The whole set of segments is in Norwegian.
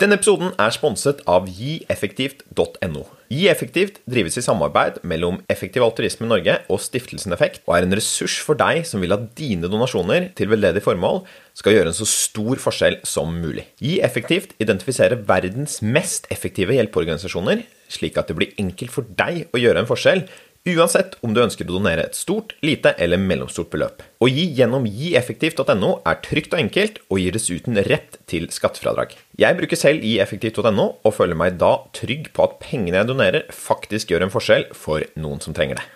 Denne episoden er sponset av gieffektivt.no. GiEffektivt drives i samarbeid mellom Effektiv Altruisme Norge og Stiftelsen Effekt, og er en ressurs for deg som vil at dine donasjoner til veldedig formål skal gjøre en så stor forskjell som mulig. GiEffektivt identifiserer verdens mest effektive hjelpeorganisasjoner, slik at det blir enkelt for deg å gjøre en forskjell Uansett om du ønsker å donere et stort, lite eller mellomstort beløp. Å gi gjennom gieffektivt.no er trygt og enkelt, og gir dessuten rett til skattefradrag. Jeg bruker selv gieffektivt.no, og føler meg da trygg på at pengene jeg donerer, faktisk gjør en forskjell for noen som trenger det.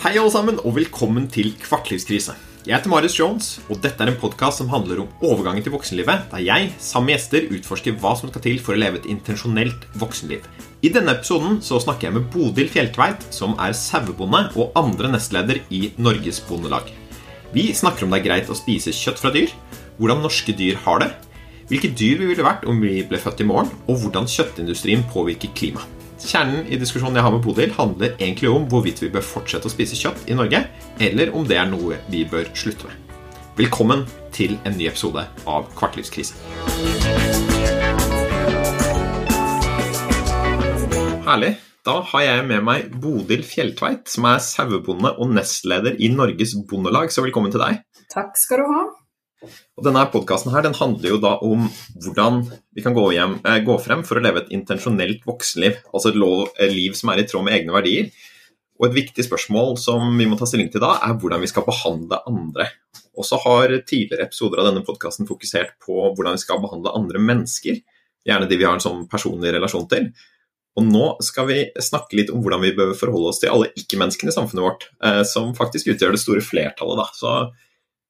Hei alle sammen, og velkommen til Kvartlivskrise. Jeg heter Marius Jones, og dette er en podkast som handler om overgangen til voksenlivet, der jeg, sammen med gjester, utforsker hva som skal til for å leve et intensjonelt voksenliv. I denne episoden så snakker jeg med Bodil Fjelltveit, som er sauebonde og andre nestleder i Norges Bondelag. Vi snakker om det er greit å spise kjøtt fra dyr, hvordan norske dyr har det, hvilke dyr vi ville vært om vi ble født i morgen, og hvordan kjøttindustrien påvirker klimaet. Kjernen i diskusjonen jeg har med Bodil, handler egentlig om hvorvidt vi bør fortsette å spise kjøtt i Norge, eller om det er noe vi bør slutte med. Velkommen til en ny episode av Kvartlivskrise. Herlig. Da har jeg med meg Bodil Fjelltveit, som er sauebonde og nestleder i Norges Bondelag. Så velkommen til deg. Takk skal du ha. Og denne podkasten handler jo da om hvordan vi kan gå, hjem, eh, gå, frem for å leve et intensjonelt voksenliv. Altså et lov, liv som er i tråd med egne verdier. Og et viktig spørsmål som vi må ta stilling til da, er hvordan vi skal behandle andre. Og så har tidligere episoder av denne podkasten fokusert på hvordan vi skal behandle andre mennesker. Gjerne de vi har en sånn personlig relasjon til. Og nå skal vi snakke litt om hvordan vi bør forholde oss til alle ikke-menneskene i samfunnet vårt, eh, som faktisk utgjør det store flertallet. da. Så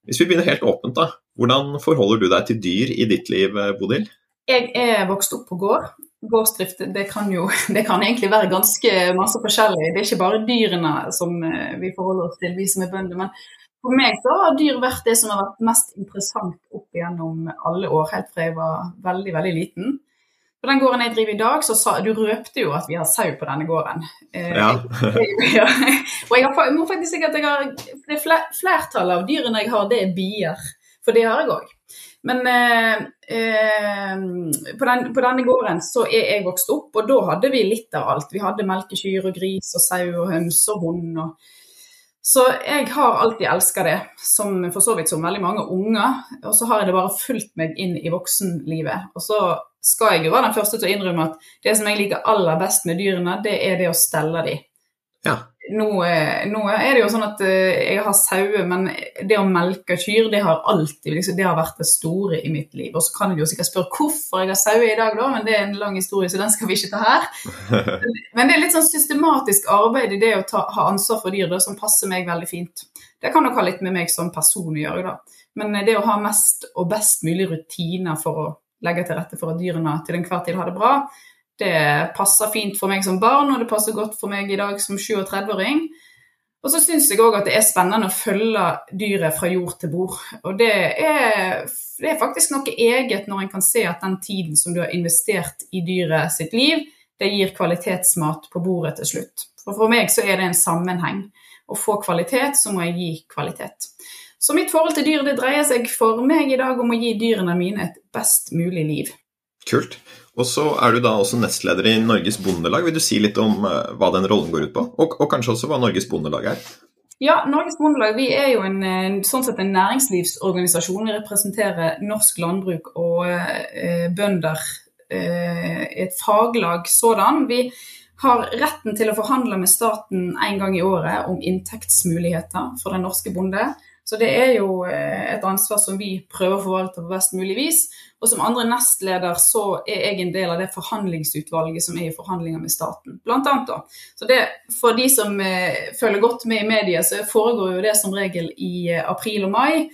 hvis vi begynner helt åpent, da. Hvordan forholder du deg til dyr i ditt liv, Bodil? Jeg er vokst opp på gård. Gårdsdrift det kan jo det kan egentlig være ganske masse forskjellig. Det er ikke bare dyrene som eh, vi forholder oss til, vi som er bønder. Men for meg så har dyr vært det som har vært mest interessant opp igjennom alle år, helt fra jeg var veldig, veldig liten. På den gården jeg driver i dag, så sa, du røpte jo at vi har sau på denne gården. Eh, ja. Og jeg, har, må faktisk si at jeg har, det flertallet av dyrene jeg har, det er bier. For det har jeg òg. Men eh, eh, på, den, på, denne gården så er jeg vokst opp, og da hadde vi litt av alt. Vi hadde melkekyr og gris og sau og høns og hund. Og... Så jeg har alltid elska det, som for så vidt som veldig mange unger. Og så har jeg det bare fulgt meg inn i voksenlivet. Og så skal jeg jo være den første til å innrømme at det som jeg liker aller best med dyrene, det er det å stelle dem. Ja nå, eh, nå, er det jo sånn at eh, jeg har sauer, men det å melke kyr, det har alltid liksom, det har vært det store i mitt liv. Og så kan jeg jo sikkert spørre hvorfor jeg har sauer i dag, da, men det er en lang historie, så den skal vi ikke ta her. Men det er litt sånn systematisk arbeid i det å ta, ha ansvar for dyr da, som passer meg veldig fint. Det kan nok ha litt med meg som person å gjøre, da. Men det å ha mest og best mulig rutiner for å legge til rette for at dyrene til enhver tid har det bra, det passer fint for meg som barn, og det passer godt for meg i dag som 37-åring. Og så syns jeg òg at det er spennende å følge dyret fra jord til bord. Og det er, det er, faktisk noe eget når en kan se at den tiden som du har investert i dyret sitt liv, det gir kvalitetsmat på bordet til slutt. For for meg så er det en sammenheng. Å få kvalitet, så må jeg gi kvalitet. Så mitt forhold til dyr det dreier seg for meg i dag om å gi dyrene mine et best mulig liv. Kult. Og så er du da også nestleder i Norges Bondelag. Vil du si litt om uh, hva den rollen går ut på, og, og, kanskje også hva Norges Bondelag er? Ja, Norges Bondelag vi er jo en, sånn sett en næringslivsorganisasjon. Vi representerer norsk landbruk og eh, bønder Eh, et faglag sådan. Vi har retten til å forhandle med staten en gang i året om inntektsmuligheter for den norske bonde. Så det er jo et ansvar som vi prøver å forvalte på best mulig vis. Og som andre nestleder så er jeg en del av det forhandlingsutvalget som er i forhandlinger med staten, blant annet da. Så det, for de som eh, følger godt med i media, så foregår jo det som regel i eh, april og mai.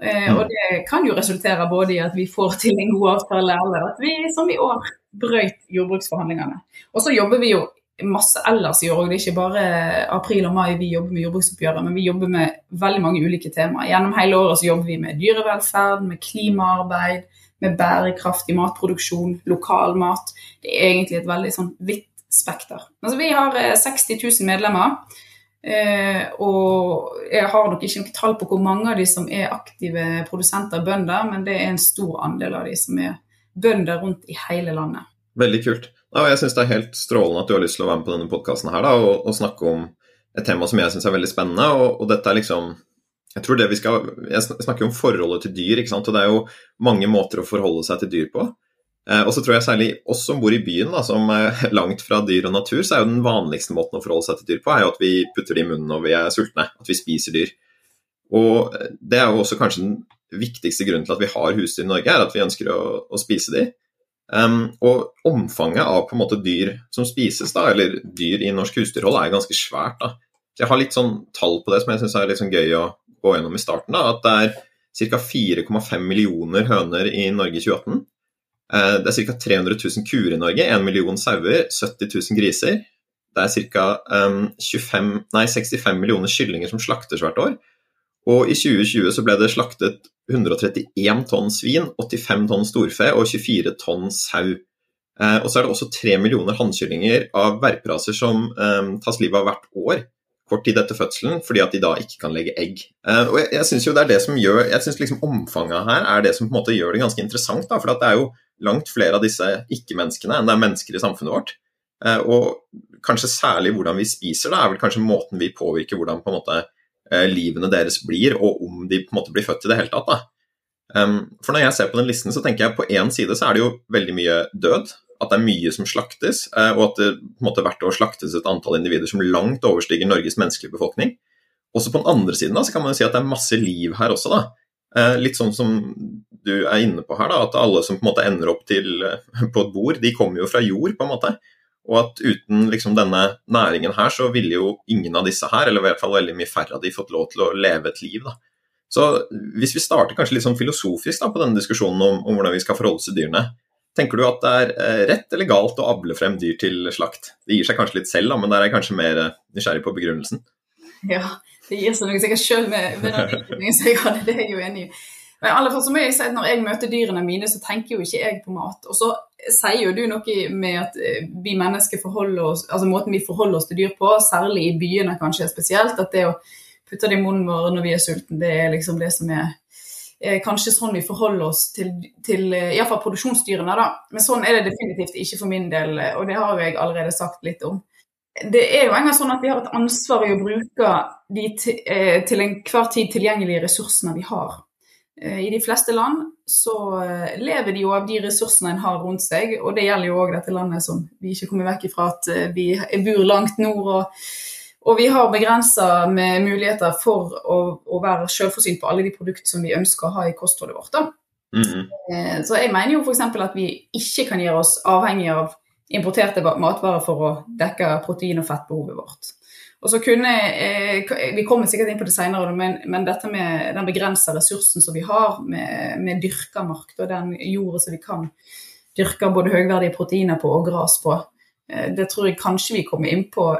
Eh, og det kan jo resultere både i at vi får til en god avtale, eller at vi som i år brøyt jordbruksforhandlingene. Og så jobber vi jo masse ellers i år òg. Det er ikke bare april og mai vi jobber med jordbruksoppgjøret, men vi jobber med veldig mange ulike temaer. Gjennom hele året så jobber vi med dyrevelferd, med klimaarbeid, med bærekraftig matproduksjon, lokal mat. Det er egentlig et veldig sånn vidt spekter. Altså, vi har 60 eh, 000 medlemmer. Eh, og jeg har nok ikke noe tall på hvor mange av de som er aktive produsenter bønder, men det er en stor andel av de som er bønder rundt i hele landet. Veldig kult. Jeg syns det er helt strålende at du har lyst til å være med på denne podkasten her og, og, snakke om et tema som jeg syns er veldig spennende. Og, og, dette er liksom Jeg tror det vi skal Jeg snakker om forholdet til dyr, ikke sant. Og det er jo mange måter å forholde seg til dyr på. Eh, og så tror jeg særlig oss som bor i byen, da, som er langt fra dyr og natur, så er jo den vanligste måten å forholde seg til dyr på, er jo at vi putter det i munnen når vi er sultne. At vi spiser dyr. Og det er jo også kanskje den viktigste grunnen til at vi har husdyr i Norge, er at vi ønsker å, å spise dyr. Um, og omfanget av på en måte dyr som spises, da, eller dyr i norsk husdyrhold, er ganske svært. da. Jeg har litt sånn tall på det som jeg syns er litt sånn gøy å gå gjennom i starten. da, At det er ca. 4,5 millioner høner i Norge i 2018. Uh, det er ca. 300 000 kuer i Norge, 1 million sauer, 70 000 griser. Det er ca. Um, 65 millioner kyllinger som slaktes hvert år. Og i 2020 så ble det slaktet 131 tonn svin, 85 tonn storfe og 24 tonn sau. Eh, og så er det også 3 millioner hannkyllinger av verperaser som um, tas livet av hvert år kort tid etter fødselen, fordi at de da ikke kan legge egg. Uh, og Jeg, jeg syns jo det er det som gjør, jeg synes liksom omfanget her er det som på en måte gjør det ganske interessant. da, For det er jo langt flere av disse ikke-menneskene enn det er mennesker i samfunnet vårt. Eh, og kanskje særlig hvordan vi spiser, da, er vel kanskje måten vi påvirker hvordan på en måte eh, livene deres blir, og om de på en måte blir født i det hele tatt. da. For når jeg ser på den listen, så tenker jeg på én side så er det jo veldig mye død. At det er mye som slaktes, eh, og at det på en måte hvert år slaktes et antall individer som langt overstiger Norges menneskelige befolkning. Også på den andre siden da, så kan man jo si at det er masse liv her også. da. Litt sånn som du er inne på her, da, at alle som på en måte ender opp til, eh, på et bord, de kommer jo fra jord, på en måte. Og at uten liksom, denne næringen her, så ville jo ingen av disse her, eller i hvert fall veldig mye færre av de, fått lov til å leve et liv. da. Så hvis vi starter kanskje litt sånn filosofisk da, på denne diskusjonen om, om, hvordan vi skal forholde oss til dyrene, tenker du at det er eh, rett eller galt å avle frem dyr til slakt? Det gir seg kanskje litt selv, da, men der er jeg kanskje mer eh, nysgjerrig på begrunnelsen. Ja, det gir seg noe sikkert sjøl med, med den utviklingen som jeg jeg jo enig i. Men aller først må jeg si at Når jeg møter dyrene mine, så tenker jo ikke jeg på mat. Og så sier jo du noe med at eh, vi mennesker forholder oss, altså måten vi forholder oss til dyr på, særlig i byene kanskje spesielt, at det å putte det i munnen vår når vi er sulten, det er liksom det som er, er kanskje sånn vi forholder oss til, til eh, iallfall produksjonsdyrene. da. Men sånn er det definitivt ikke for min del, og det har jeg allerede sagt litt om. Det er jo en gang sånn at Vi har et ansvar i å bruke de eh, til enhver tid tilgjengelige ressursene vi har. Eh, I de fleste land så eh, lever de jo av de ressursene en har rundt seg, og det gjelder jo òg dette landet som vi ikke kommer vekk ifra at eh, vi bor langt nord. og, og vi har begrensa med muligheter for å, å være selvforsynt på alle de produktene som vi ønsker å ha i kostholdet vårt. Mm -hmm. Så jeg mener jo f.eks. at vi ikke kan gjøre oss avhengig av importerte matvarer for å dekke protein- og fettbehovet vårt. Og så kunne, eh, Vi kommer sikkert inn på det senere, men, men dette med den begrensa ressursen som vi har med, med dyrka mark, og den jorda som vi kan dyrke både høyverdige proteiner på og gras på, eh, det tror jeg kanskje vi kommer inn på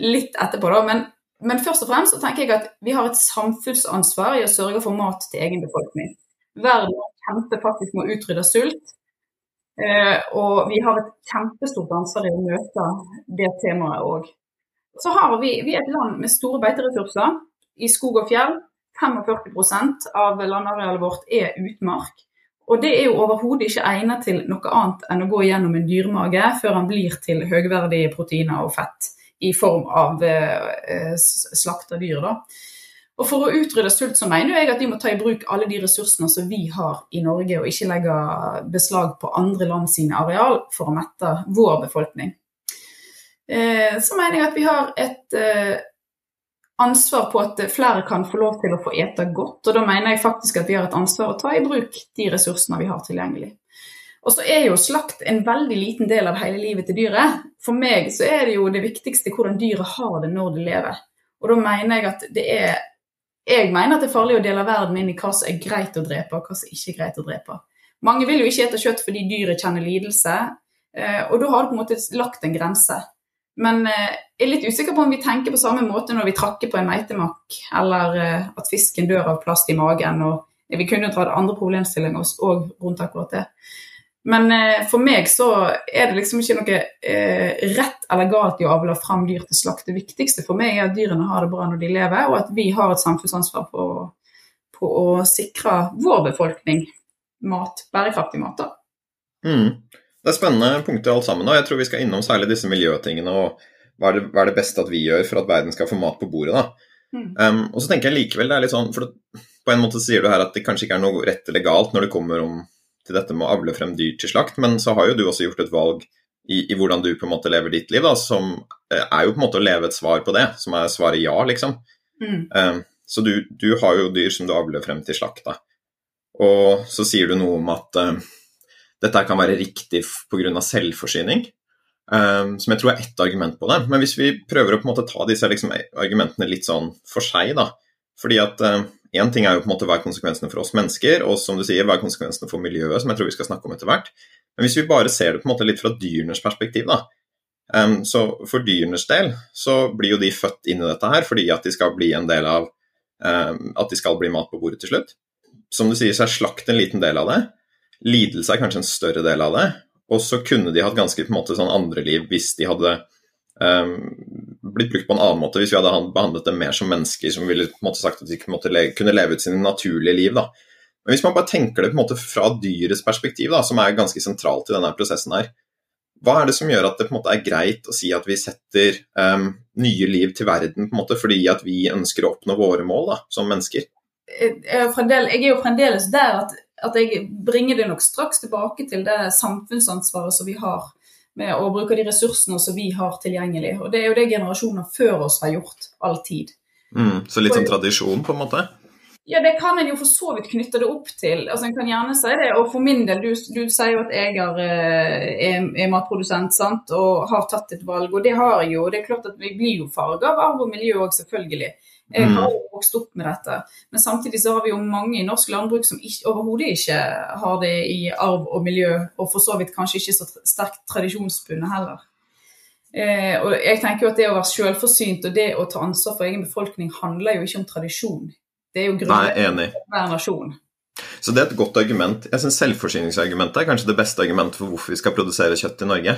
litt etterpå. da, men, men først og fremst så tenker jeg at vi har et samfunnsansvar i å sørge for mat til egen befolkning. Verden kjemper faktisk med å utrydde sult. Eh, og vi har et kjempestort ansvar i å møte det temaet òg så har vi, vi er et land med store beiteressurser i skog og fjell. 45% av landarealet vårt er utmark. Og det er jo overhodet ikke egnet til noe annet enn å gå gjennom en dyremage før han blir til høyverdige proteiner og fett i form av eh, slakta dyr. Da. Og For å utrydde sult så mener jeg at vi må ta i bruk alle de ressursene som vi har i Norge, og ikke legge beslag på andre land sine areal for å mette vår befolkning. Eh, så mener jeg at vi har et eh, ansvar på at flere kan få lov til å få ete godt. Og da mener jeg faktisk at vi har et ansvar å ta i bruk de ressursene vi har tilgjengelig. Og så er jo slakt en veldig liten del av hele livet til dyret. For meg så er det jo det viktigste hvordan dyret har det når det lever. Og da mener jeg at det er Jeg mener at det er farlig å dele verden inn i hva som er greit å drepe, og hva som ikke er greit å drepe. Mange vil jo ikke ete kjøtt fordi dyret kjenner lidelse, eh, og da har du på en måte lagt en grense. Men eh, jeg er litt usikker på om vi tenker på samme måte når vi trakker på en meitemakk, eller eh, at fisken dør av plast i magen. og Vi kunne dratt andre problemstillinger òg rundt akkurat det. Men eh, for meg så er det liksom ikke noe rett eller galt i å avle fram dyr til slakt. Det viktigste for meg er at dyrene har det bra når de lever, og at vi har et samfunnsansvar på, på å sikre vår befolkning mat, bærekraftig mat. da. Mm. Det er spennende punkter alt sammen. og Jeg tror vi skal innom særlig disse miljøtingene og hva er, det, hva er det beste at vi gjør for at verden skal få mat på bordet. da. Mm. Um, og så tenker jeg likevel det er litt sånn, for På en måte sier du her at det kanskje ikke er noe rett eller galt når det kommer om til dette med å avle frem dyr til slakt, men så har jo du også gjort et valg i, i hvordan du på en måte lever ditt liv, da, som eh, er jo på en måte å leve et svar på det, som er svaret ja, liksom. Mm. Um, så du, du, har jo dyr som du avler frem til slakt. da. Og så sier du noe om at uh, dette kan være riktig pga. selvforsyning, um, som jeg tror er ett argument på det. Men hvis vi prøver å på en måte ta disse liksom, argumentene litt sånn for seg, da. Fordi at Én uh, ting er jo på en måte hva er konsekvensene for oss mennesker, og som du sier, hva er konsekvensene for miljøet, som jeg tror vi skal snakke om etter hvert. Men hvis vi bare ser det på en måte litt fra dyrenes perspektiv, da. Um, så for dyrenes del så blir jo de født inn i dette her fordi at de skal bli en del av um, At de skal bli mat på bordet til slutt som du sier, så er slakt en liten del av det. Lidelse er kanskje en større del av det. Og så kunne de hatt ganske på en måte sånn andre liv hvis de hadde um, blitt brukt på en annen måte, hvis vi hadde behandlet dem mer som mennesker som ville på en måte sagt at de kunne leve ut sine naturlige liv. da. Men hvis man bare tenker det på en måte fra dyrets perspektiv, da, som er ganske sentralt i denne prosessen her, hva er det som gjør at det på en måte er greit å si at vi setter um, nye liv til verden på en måte fordi at vi ønsker å oppnå våre mål da, som mennesker? jeg er jo fremdeles der at, at, jeg bringer det nok straks tilbake til det samfunnsansvaret som vi har med å bruke de ressursene som vi har tilgjengelig. Og det er jo det generasjoner før oss har gjort alltid. Mm, så litt sånn tradisjon, på en måte? Ja, det kan en jo for så vidt knytte det opp til. Altså, En kan gjerne si det. Og for min del, du, du sier jo at jeg er, eh, er, er, matprodusent sant? og har tatt et valg, og det har jeg jo. Det er klart at vi blir jo farga av arv og miljø òg, selvfølgelig. Jeg har mm. jo vokst opp med dette. Men samtidig så har vi jo mange i norsk landbruk som overhodet ikke har det i arv og miljø, og for så vidt kanskje ikke så sterkt tradisjonsbundet heller. Eh, og jeg tenker jo at Det å være selvforsynt og det å ta ansvar for egen befolkning handler jo ikke om tradisjon. Det er jo grunnen for hver nasjon. Så det er et godt argument. Jeg synes Selvforsyningsargumentet er kanskje det beste argumentet for hvorfor vi skal produsere kjøtt i Norge.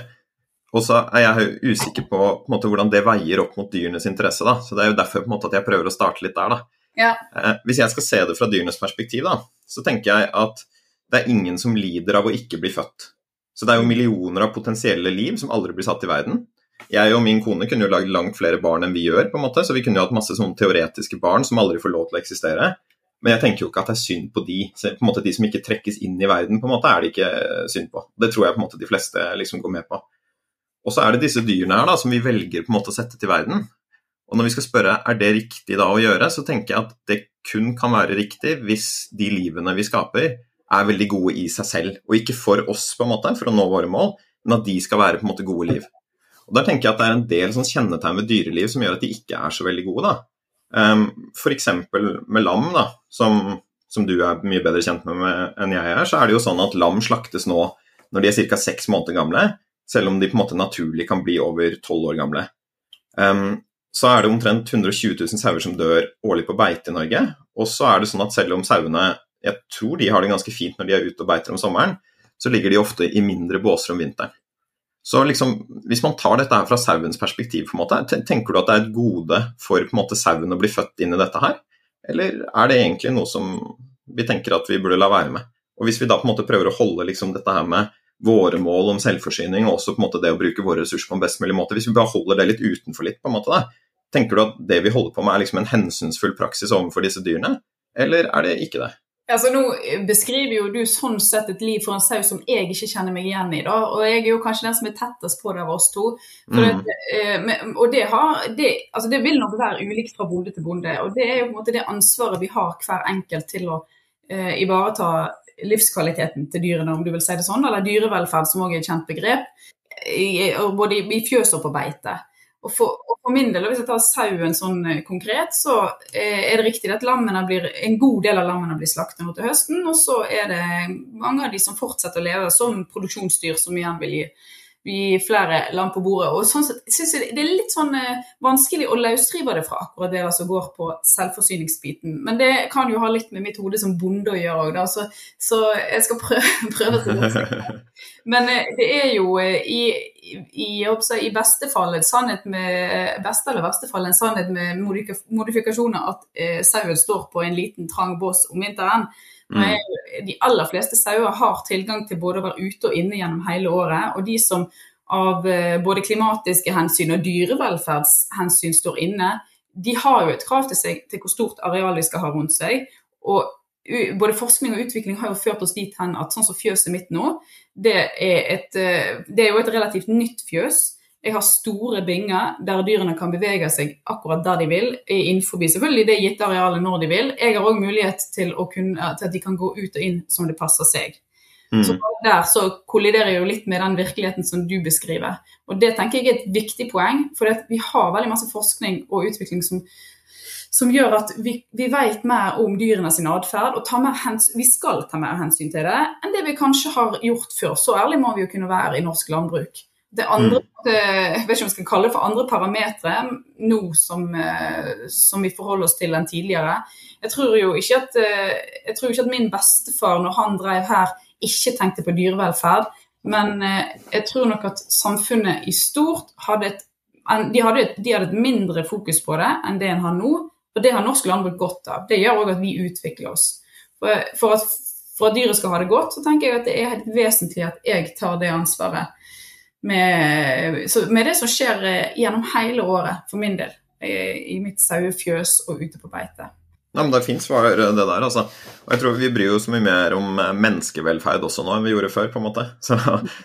Og så er jeg usikker på, på måte, hvordan det veier opp mot dyrenes interesse. Da. Så Det er jo derfor måte, at jeg prøver å starte litt der. Da. Ja. Eh, hvis jeg skal se det fra dyrenes perspektiv, da, så tenker jeg at det er ingen som lider av å ikke bli født. Så det er jo millioner av potensielle liv som aldri blir satt i verden. Jeg og min kone kunne jo lagd langt flere barn enn vi gjør, på en måte, så vi kunne jo hatt masse sånne teoretiske barn som aldri får lov til å eksistere. Men jeg tenker jo ikke at det er synd på de. Så på en måte De som ikke trekkes inn i verden, på en måte er det ikke synd på. Det tror jeg på en måte de fleste liksom går med på. Og så er det disse dyrene her da, som vi velger på en måte å sette til verden. Og når vi skal spørre er det riktig da å gjøre, så tenker jeg at det kun kan være riktig hvis de livene vi skaper, er veldig gode i seg selv. Og ikke for oss, på en måte, for å nå våre mål, men at de skal være på en måte gode liv. Og Der tenker jeg at det er en del sånn kjennetegn ved dyreliv som gjør at de ikke er så veldig gode. da. Um, F.eks. med lam, da, som, som, du er mye bedre kjent med, med enn jeg er, så er det jo sånn at lam slaktes nå når de er ca. seks måneder gamle selv om de på en måte naturlig kan bli over tolv år gamle. Um, så er det omtrent 120 000 sauer som dør årlig på beite i Norge. Og så er det sånn at selv om sauene jeg tror de har det ganske fint når de er ute og beiter om sommeren, så ligger de ofte i mindre båser om vinteren. Så liksom, hvis man tar dette her fra sauens perspektiv, på en måte, tenker du at det er et gode for på en måte sauen å bli født inn i dette her? Eller er det egentlig noe som vi tenker at vi burde la være med? Og Hvis vi da på en måte prøver å holde liksom dette her med våre mål om selvforsyning og også på en måte det å bruke våre ressurser på en best mulig måte. Hvis vi bare holder det litt utenfor litt, på en måte da, tenker du at det vi holder på med er liksom en hensynsfull praksis overfor disse dyrene, eller er det ikke det? Altså Nå beskriver jo du sånn sett et liv for en sau som jeg ikke kjenner meg igjen i. da, og Jeg er jo kanskje den som er tettest på det av oss to. Mm. Det, eh, og det, har, det, altså det, vil nok være ulikt fra bonde til bonde. og Det er jo på en måte det ansvaret vi har hver enkelt til å uh, ivareta livskvaliteten til dyrene, om du vil si det sånn, eller dyrevelferd, som òg er et kjent begrep, både i fjøs og på beite. Og for, og for, min del, hvis jeg tar sauen sånn eh, konkret, så eh, er det riktig at blir, en god del av lammene blir slaktet nå til høsten. Og så er det mange av de som fortsetter å leve som produksjonsdyr, som igjen vil gi vi flere land på bordet. Og sånn sett synes jeg det er litt sånn eh, vanskelig å løsrive det fra akkurat det som går på selvforsyningsbiten. Men det kan jo ha litt med mitt hode som bonde å gjøre òg, så, så, jeg skal prøve, prøve så godt Men eh, det er jo eh, i, i, i beste fall en sannhet med beste eller verste fall en sannhet med modifikasjoner at eh, sauen står på en liten, trang bås om vinteren. Mm. De aller fleste sauer har tilgang til både å være ute og inne gjennom hele året. Og de som av eh, både klimatiske hensyn og dyrevelferdshensyn står inne, de har jo et krav til seg til hvor stort areal de skal ha rundt seg. Og både forskning og utvikling har jo ført oss dit hen at sånn som fjøset mitt nå, det er, et, eh, det er jo et relativt nytt fjøs. Jeg har store binger der dyrene kan bevege seg akkurat der de vil, innenfor selvfølgelig det gitte arealet når de vil. Jeg har òg mulighet til, kunne, til, at de kan gå ut og inn som det passer seg. Mm. Så der så kolliderer jeg jo litt med den virkeligheten som du beskriver. Og det tenker jeg er et viktig poeng, for vi har veldig masse forskning og utvikling som, som gjør at vi, vi, vet mer om dyrene sin atferd, og vi skal ta mer hensyn til det enn det vi kanskje har gjort før. Så ærlig må vi jo kunne være i norsk landbruk. Det andre, mm. jeg vet ikke om jeg skal kalle det for andre parametere nå som, eh, som, vi forholder oss til enn tidligere. Jeg tror jo ikke at, eh, jeg tror ikke at min bestefar, når han drev her, ikke tenkte på dyrevelferd. Men eh, jeg tror nok at samfunnet i stort hadde et, de hadde et, de hadde et mindre fokus på det enn det en har nå. Og det har norsk landbruk godt av. Det gjør òg at vi utvikler oss. For, for, at, for at dyret skal ha det godt, så tenker jeg at det er helt vesentlig at jeg tar det ansvaret med, med, det som skjer eh, gjennom hele året, for min del, i mitt sauefjøs og ute på beite. Ja, men Det er fint svar, det der. altså. Og jeg tror Vi bryr oss mye mer om eh, menneskevelferd også nå enn vi gjorde før. på en måte. Så,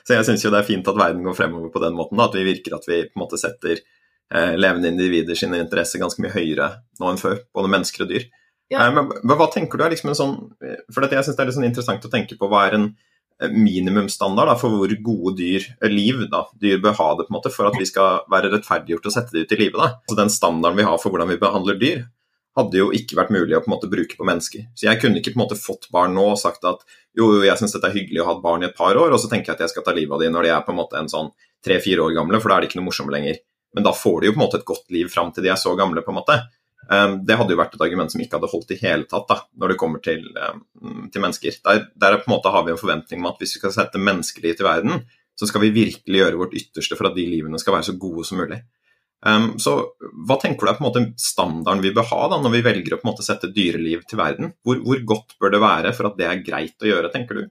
så jeg syns det er fint at verden går fremover på den måten. Da, at vi virker at vi på en måte setter eh, levende individer sine interesser ganske mye høyere nå enn før. Både mennesker og dyr. Ja. Eh, men, men, hva tenker du er liksom en sånn For jeg synes det er litt sånn interessant å tenke på hva er en Eh, minimumsstandard da, for hvor gode dyr, eh, liv da, dyr bør ha det på en måte, for at vi skal være rettferdiggjort og sette det ut i livet. Da. Så Den standarden vi har for hvordan vi behandler dyr, hadde jo ikke vært mulig å på en måte bruke på mennesker. Så Jeg kunne ikke på en måte fått barn nå og sagt at jo jeg syns dette er hyggelig å ha et barn i et par år, og så tenker jeg at jeg skal ta livet av de når de er på en måte en sånn tre-fire år gamle, for da er de ikke noe morsomme lenger. Men da får de jo på en måte et godt liv fram til de er så gamle, på en måte. Ehm, det hadde jo vært et argument som ikke hadde holdt i hele tatt da, når det kommer til, ehm, til mennesker. Der, der på en måte har vi en forventning om at hvis vi skal sette menneskeliv til verden, så skal vi virkelig gjøre vårt ytterste for at de livene skal være så gode som mulig. Um, så Hva tenker du er på en måte standarden vi bør ha da, når vi velger å på en måte sette dyreliv til verden? Hvor, hvor godt bør det være for at det er greit å gjøre, tenker du?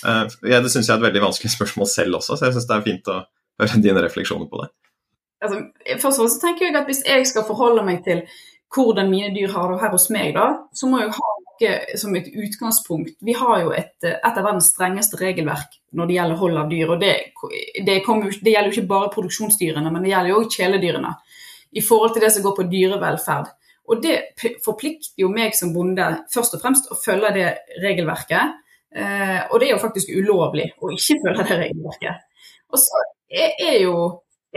Uh, ja, det syns jeg er et veldig vanskelig spørsmål selv også, så jeg syns det er fint å høre dine refleksjoner på det. Altså, først og fremst tenker jeg at Hvis jeg skal forholde meg til hvordan mine dyr har det her hos meg, da, så må jeg ha noe som et utgangspunkt. Vi har jo et, et av verdens strengeste regelverk når det gjelder hold av dyr. og Det, det, kom, det gjelder jo ikke bare produksjonsdyrene, men det gjelder jo òg kjæledyrene. I forhold til det som går på dyrevelferd. Og det forplikter jo meg som bonde først og fremst å følge det regelverket. Eh, og det er jo faktisk ulovlig å ikke følge det regelverket. Og så er jo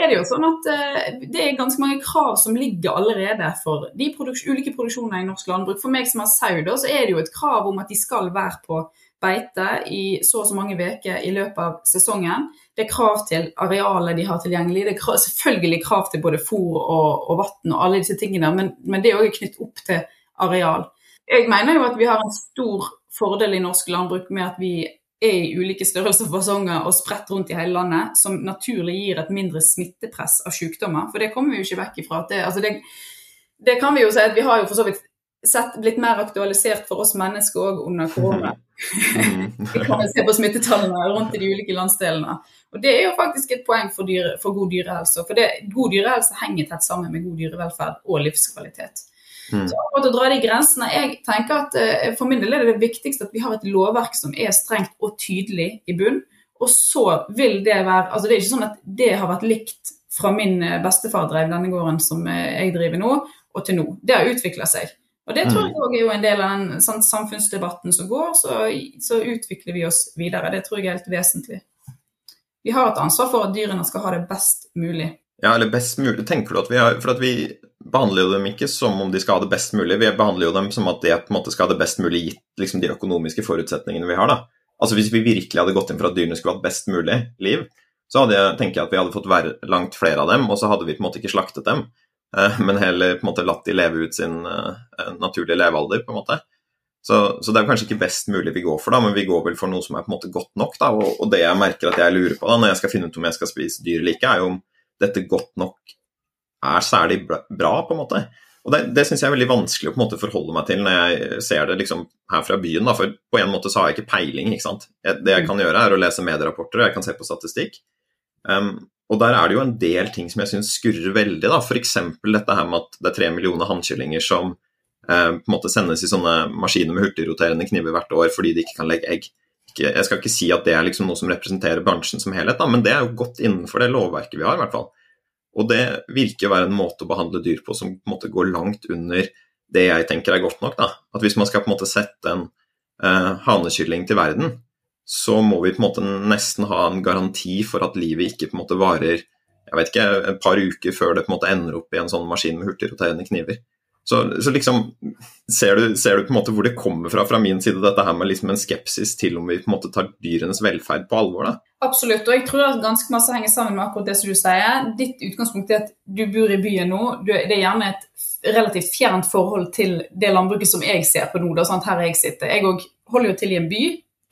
er det jo sånn at uh, det er ganske mange krav som ligger allerede for de produks ulike produksjoner i norsk landbruk. For meg som har sau, da, så er det jo et krav om at de skal være på beite i så og så mange uker i løpet av sesongen. Det er krav til arealet de har tilgjengelig. Det er krav, selvfølgelig krav til både fôr og, og vann og alle disse tingene, men, men det er òg knyttet opp til areal. Jeg mener jo at vi har en stor fordel i norsk landbruk med at vi er i ulike størrelser og fasonger og spredt rundt i hele landet, som naturlig gir et mindre smittepress av sykdommer. For det kommer vi jo ikke vekk ifra. Det, altså det, det, kan vi jo si at vi har jo for så vidt sett blitt mer aktualisert for oss mennesker òg under korona. vi kan se på smittetallene rundt i de ulike landsdelene. Og Det er jo faktisk et poeng for, dyre, for god dyrehelse. For det, god dyrehelse henger tett sammen med god dyrevelferd og livskvalitet. Mm. Så å dra de grensene, jeg tenker at uh, For min del er det det viktigste at vi har et lovverk som er strengt og tydelig i bunn. Og så vil det være altså Det er ikke sånn at det har vært likt fra min eh, bestefar drev denne gården som eh, jeg driver nå, og til nå. Det har utvikla seg. Og det tror mm. jeg òg er jo en del av den sånn, samfunnsdebatten som går. Så, så, utvikler vi oss videre. Det tror jeg er helt vesentlig. Vi har et ansvar for at dyrene skal ha det best mulig. Ja, eller best mulig. Tenker du at vi har For at vi behandler jo dem ikke som om de skal ha det best mulig, vi behandler jo dem som at de på en måte skal ha det best mulig gitt liksom, de økonomiske forutsetningene vi har. da. Altså Hvis vi virkelig hadde gått inn for at dyrene skulle ha et best mulig liv, så hadde jeg, tenker jeg at vi hadde fått være langt flere av dem, og så hadde vi på en måte ikke slaktet dem, eh, men heller på en måte latt de leve ut sin eh, naturlige levealder, på en måte. Så, så, det er kanskje ikke best mulig vi går for, da, men vi går vel for noe som er på en måte godt nok. da, Og, og det jeg merker at jeg lurer på da, når jeg skal finne ut om jeg skal spise dyr eller ikke, er jo om dette godt nok er særlig bra, på en måte. Og Det, det syns jeg er veldig vanskelig å på en måte forholde meg til når jeg ser det liksom her fra byen. Da, for på en måte så har jeg ikke peiling. ikke sant? Det jeg kan gjøre, er å lese medierapporter og jeg kan se på statistikk. Um, og der er det jo en del ting som jeg syns skurrer veldig. da, F.eks. dette her med at det er tre millioner hannkyllinger som uh, på en måte sendes i sånne maskiner med hurtigroterende kniver hvert år fordi de ikke kan legge egg. Jeg skal ikke si at det er liksom noe som representerer bransjen som helhet, da, men det er jo godt innenfor det lovverket vi har. i hvert fall. Og det virker å være en måte å behandle dyr på som på en måte går langt under det jeg tenker er godt nok. da. At Hvis man skal på en måte sette en eh, hanekylling til verden, så må vi på en måte nesten ha en garanti for at livet ikke på en måte varer jeg vet ikke, et par uker før det på en måte ender opp i en sånn maskin med hurtigroterende kniver. Så, så liksom ser du, ser du, på en måte hvor det kommer fra fra min side, dette her med liksom en skepsis til om vi på en måte tar dyrenes velferd på alvor? da? Absolutt, og jeg tror at ganske masse henger sammen med akkurat det som du sier. Ditt utgangspunkt er at du bor i byen nå. det er gjerne et relativt fjernt forhold til det landbruket som jeg ser på nå. Da, sant? Her jeg sitter. Jeg holder jo til i en by,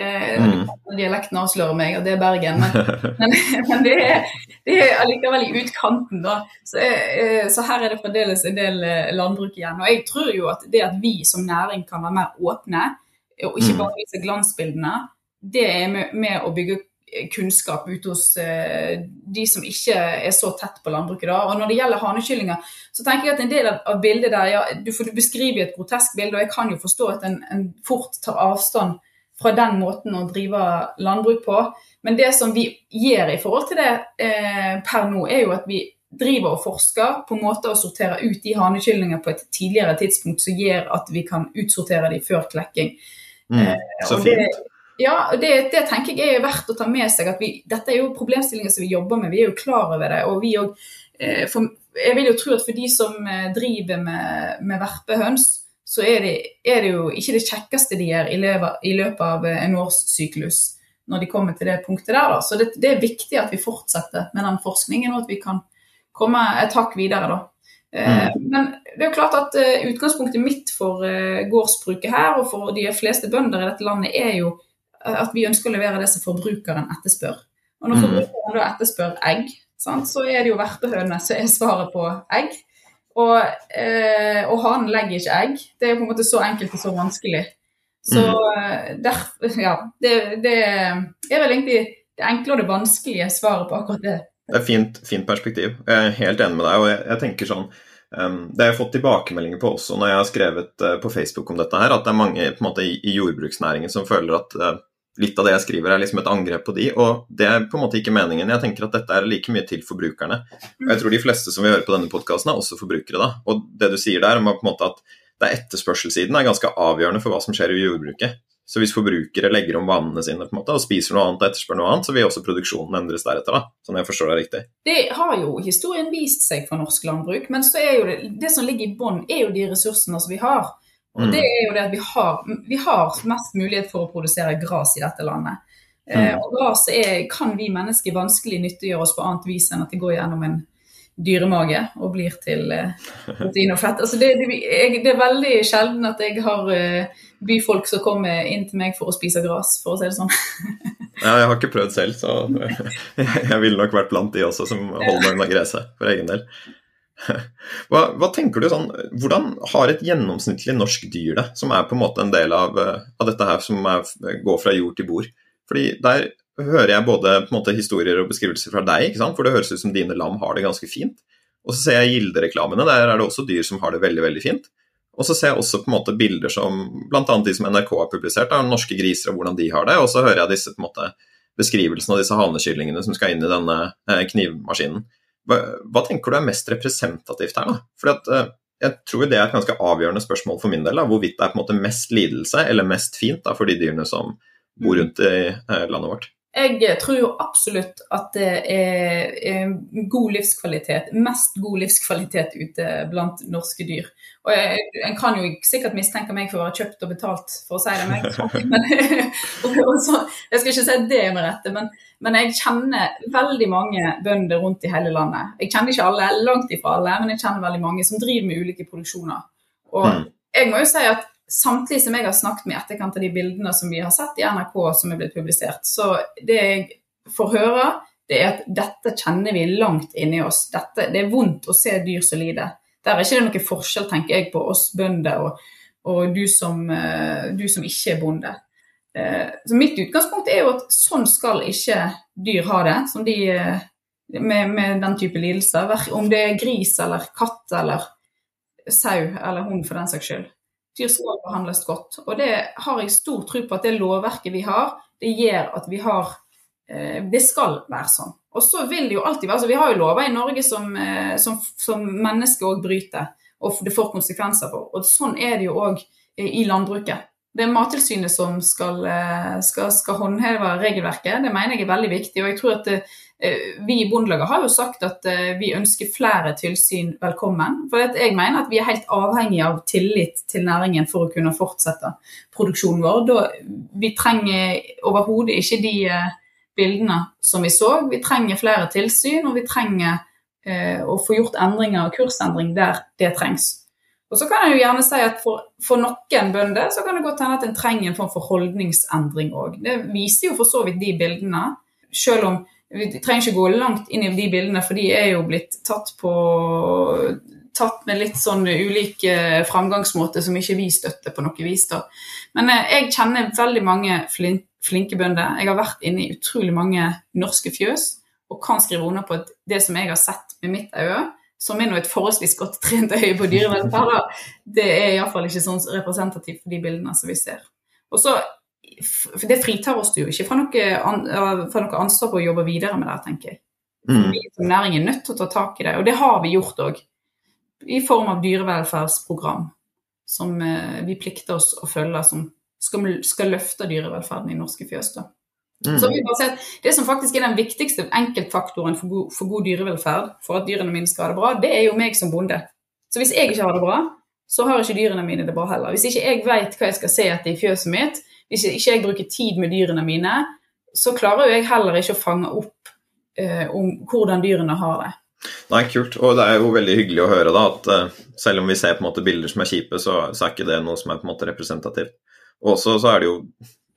mm. Dialekten avslører meg, og det er Bergen. Men, men, men det, er, det, er, allikevel i utkanten, da. Så, eh, så, her er det fremdeles en del eh, landbruk igjen. Og jeg tror jo at det at vi som næring kan være mer åpne, og ikke mm. bare vise glansbildene, det er med, med å bygge kunnskap ute hos de som ikke er så tett på landbruket. Da. Og Når det gjelder hanekyllinger, så tenker jeg at en del av, bildet der ja, du, får, du beskriver et grotesk bilde, og jeg kan jo forstå at en, en fort tar avstand fra den måten å drive landbruk på. Men det som vi gjør i forhold til det eh, per nå, er jo at vi driver og forsker på måter å sortere ut de hanekyllinger på et tidligere tidspunkt som gjør at vi kan utsortere de før klekking. Mm, eh, så fint. Det, ja, det, det, tenker jeg er verdt å ta med seg. at vi, Dette er jo problemstillinger som vi jobber med, vi er jo klar over det. og vi også, eh, for, Jeg vil jo tro at for de som eh, driver med, med verpehøns, så er det, er det, jo ikke det kjekkeste de gjør i, i løpet av en årssyklus når de kommer til det punktet der. Da. Så det, det, er viktig at vi fortsetter med den forskningen, og at vi kan komme et hakk videre. da. Eh, mm. Men det er jo klart at uh, utgangspunktet mitt for gårdsbruket her, og for de fleste bønder i dette landet, er jo at vi ønsker å levere det som forbrukeren etterspør. Og når mm. forbrukeren da etterspør egg, sant, så er det jo verpehøne som er svaret på egg. Og, eh, og hanen legger ikke egg. Det er på en måte så enkelt og så vanskelig. Så mm. der, ja, det, det, er vel egentlig det enkle og det vanskelige svaret på akkurat det. Det er fint, fint perspektiv. Jeg er helt enig med deg. og jeg, jeg tenker sånn, um, Det har jeg fått tilbakemeldinger på også når jeg har skrevet uh, på Facebook om dette, her, at det er mange måte, i, i jordbruksnæringen som føler at uh, litt av det jeg skriver, er liksom et angrep på de, og det er på en måte ikke meningen. Jeg tenker at dette er like mye til forbrukerne. Og jeg tror de fleste som vil høre på denne podkasten, er også forbrukere, da. Og det du sier der om at det er etterspørselssiden er ganske avgjørende for hva som skjer i jordbruket. Så hvis forbrukere legger om vanene sine på en måte, og spiser noe annet og etterspør noe annet, så vil også produksjonen endres deretter. da, sånn jeg forstår Det riktig. Det har jo historien vist seg for norsk landbruk, men så er jo det, det som ligger i bånn, er jo de ressursene som vi har. Og det er jo det at vi har, vi har mest mulighet for å produsere gras i dette landet. Eh, mm. og gras kan vi mennesker vanskelig nyttiggjøre oss på annet vis enn at det går gjennom en dyremage og blir til eh, protein og fett. Altså det, det, jeg, det, er veldig sjelden at jeg har uh, byfolk som kommer inn til meg for å spise gras, for å si det sånn. ja, jeg har ikke prøvd selv, så jeg ville nok vært blant de også som holder meg unna gresset for egen del. Hva, hva, tenker du sånn, Hvordan har et gjennomsnittlig norsk dyr det, som er på en måte en del av, eh, av dette her som er, går fra jord til bord? Fordi Der hører jeg både måte, historier og beskrivelser fra deg, for det høres ut som dine lam har det ganske fint. Og så ser jeg Gilde-reklamene, der er det også dyr som har det veldig veldig fint. Og så ser jeg også på en måte bilder som bl.a. de som NRK har publisert, av norske griser og hvordan de har det. Og så hører jeg disse på en måte beskrivelsene av disse hanekyllingene som skal inn i denne eh, knivmaskinen. Hva, hva, tenker du er mest representativt her? da? Fordi at, uh, jeg tror det er et ganske avgjørende spørsmål for min del, da, hvorvidt det er på en måte mest lidelse eller mest fint da, for de dyrene som bor rundt i uh, landet vårt. Jeg tror jo absolutt at det er god livskvalitet, mest god livskvalitet ute blant norske dyr. Og jeg, En kan jo sikkert mistenke meg for å være kjøpt og betalt for å si det, men, men så, jeg skal ikke si det med rette. Men, men, jeg kjenner veldig mange bønder rundt i hele landet. Jeg kjenner ikke alle, langt ifra alle, men jeg kjenner veldig mange som driver med ulike produksjoner. Og mm. jeg må jo si at samtidig som jeg har snakket med etterkant av de bildene som vi har sett i NRK som er blitt publisert, så det jeg får høre, det er at dette kjenner vi langt inni oss. Dette, det er vondt å se dyr som lider. Der er ikke det noen forskjell, tenker jeg, på oss bønder og, og du, som, eh, du, som, ikke er bonde. Eh, så Mitt utgangspunkt er jo at sånn skal ikke dyr ha det, de, eh, med, med, den type lidelser. Om det er gris eller katt eller sau eller hund for den saks skyld. Dyr skal behandles godt. Og det har jeg stor tro på at det lovverket vi har, det gjør at vi har eh, Det skal være sånn. Og så vil det jo alltid være så Vi har jo lover i Norge som, eh, som, som mennesker òg bryter, og det får konsekvenser for. Og sånn er det jo òg i landbruket. Det er Mattilsynet som skal, eh, skal, skal, håndheve regelverket. Det mener jeg er veldig viktig. Og jeg tror at det, Eh, vi i Bondelaget har jo sagt at eh, vi ønsker flere tilsyn velkommen. For jeg mener at vi er helt avhengig av tillit til næringen for å kunne fortsette produksjonen vår. Da, vi trenger overhodet ikke de bildene som vi så. Vi trenger flere tilsyn, og vi trenger eh, å få gjort endringer og kursendring der det trengs. Og så kan jeg jo gjerne si at for, for noen bønder så kan det godt hende at en trenger en form for holdningsendring òg. Det viser jo for så vidt de bildene. Selv om vi trenger ikke gå langt inn i de bildene, for de er jo blitt tatt på tatt med litt sånn ulike framgangsmåter som ikke vi støtter på noe vis. da. Men eh, jeg kjenner veldig mange flinke bønder. Jeg har vært inne i utrolig mange norske fjøs og kan skrive under på at det som jeg har sett med mitt øye, som er nå et forholdsvis godt trent øye på dyrevelferd, det er iallfall ikke sånn representativt for de bildene som vi ser. Og så for Det fritar oss jo ikke fra noe, fra noe, ansvar på å jobbe videre med det, tenker jeg. Mm. Vi som næring er nødt til å ta tak i det, og det har vi gjort òg. I form av dyrevelferdsprogram som eh, vi plikter oss å følge, som skal, skal løfte dyrevelferden i norske fjøs. da. Mm. Så at Det som faktisk er den viktigste enkeltfaktoren for god, for god dyrevelferd, for at dyrene mine skal ha det bra, det er jo meg som bonde. Så hvis jeg ikke har det bra, så har ikke dyrene mine det bra heller. Hvis ikke jeg vet hva jeg skal se etter i fjøset mitt, hvis ikke jeg bruker tid med dyrene mine, så klarer jo jeg heller ikke å fange opp eh, om hvordan dyrene har det. Nei, kult. Og det er jo veldig hyggelig å høre da, at uh, selv om vi ser på en måte bilder som er kjipe, så, så, er ikke det noe som er på en måte representativt. Og også så er det jo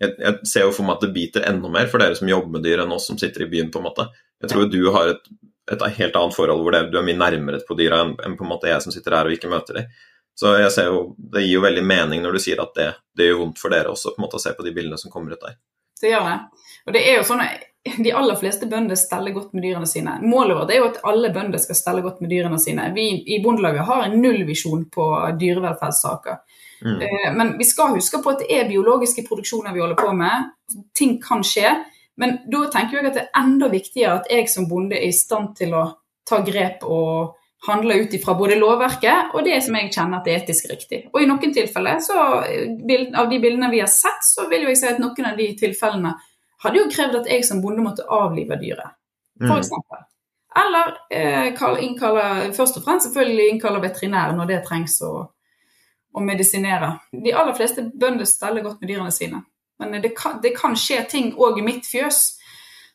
jeg, jeg, ser jo for meg at det biter enda mer for dere som jobber med dyr, enn oss som sitter i byen. på en måte. Jeg tror du har et, et helt annet forhold hvor det, du er mye nærmere på dyra enn, enn på en måte jeg som sitter her og ikke møter dem. Så jeg ser jo, det gir jo veldig mening når du sier at det, det gjør vondt for dere også på en måte å se på de bildene som kommer ut der. Det gjør det. Og det er jo sånn de aller fleste bønder steller godt med dyrene sine. Målet vårt er jo at alle bønder skal stelle godt med dyrene sine. Vi i Bondelaget har en nullvisjon på dyrevelferdssaker. Mm. Eh, men vi skal huske på at det er biologiske produksjoner vi holder på med. Ting kan skje. Men da tenker jeg at det er enda viktigere at jeg som bonde er i stand til å ta grep og handle ut ifra både lovverket og det som jeg kjenner at er etisk riktig. Og i noen tilfeller, så, av de bildene vi har sett, så vil jo jeg si at noen av de tilfellene hadde jo krevd at jeg som bonde måtte avlive dyret, f.eks. Mm. Eller eh, innkaller, først og fremst selvfølgelig innkalle veterinær når det trengs å, å medisinere. De aller fleste bønder steller godt med dyrene sine. Men det kan, det kan skje ting òg i mitt fjøs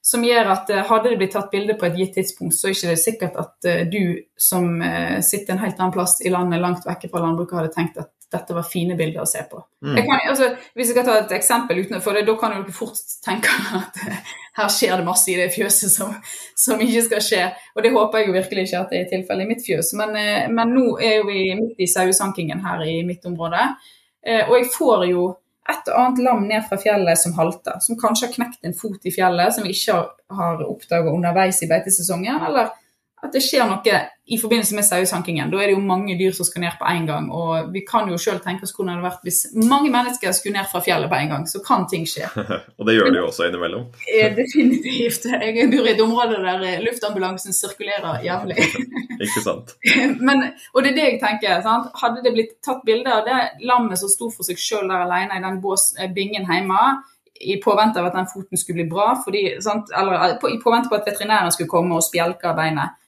som gjør at eh, hadde det blitt tatt bilde på et gitt tidspunkt, så er det ikke sikkert at eh, du som eh, sitter en helt annen plass i landet langt vekke fra landbruket, hadde tenkt at dette var fine bilder å se på. Mm. Jeg kan, altså, hvis jeg skal ta et eksempel, uten, for det, da kan dere fort tenke at her skjer det masse i det fjøset som, som, ikke skal skje. Og det håper jeg virkelig ikke at det er tilfellet i mitt fjøs. Men, men nå er vi midt i sauesankingen her i mitt område, og jeg får jo et og annet lam ned fra fjellet som halter, som kanskje har knekt en fot i fjellet, som vi ikke har oppdaga underveis i beitesesongen, eller at det skjer noe i forbindelse med sauesankingen. Da er det jo mange dyr som skal ned på en gang. Og vi kan jo sjøl tenke oss hvordan det hadde vært hvis mange mennesker skulle ned fra fjellet på en gang. Så kan ting skje. og det gjør det jo også innimellom. definitivt. Jeg bor i et område der luftambulansen sirkulerer jævlig. Ikke sant. Men, og det er det jeg tenker. Sant? Hadde det blitt tatt bilde av det lammet som sto for seg sjøl der alene i den bås, eh, bingen hjemme, i påvente av at den foten skulle bli bra, fordi, eller i påvente på at veterinæren skulle komme og spjelke beinet.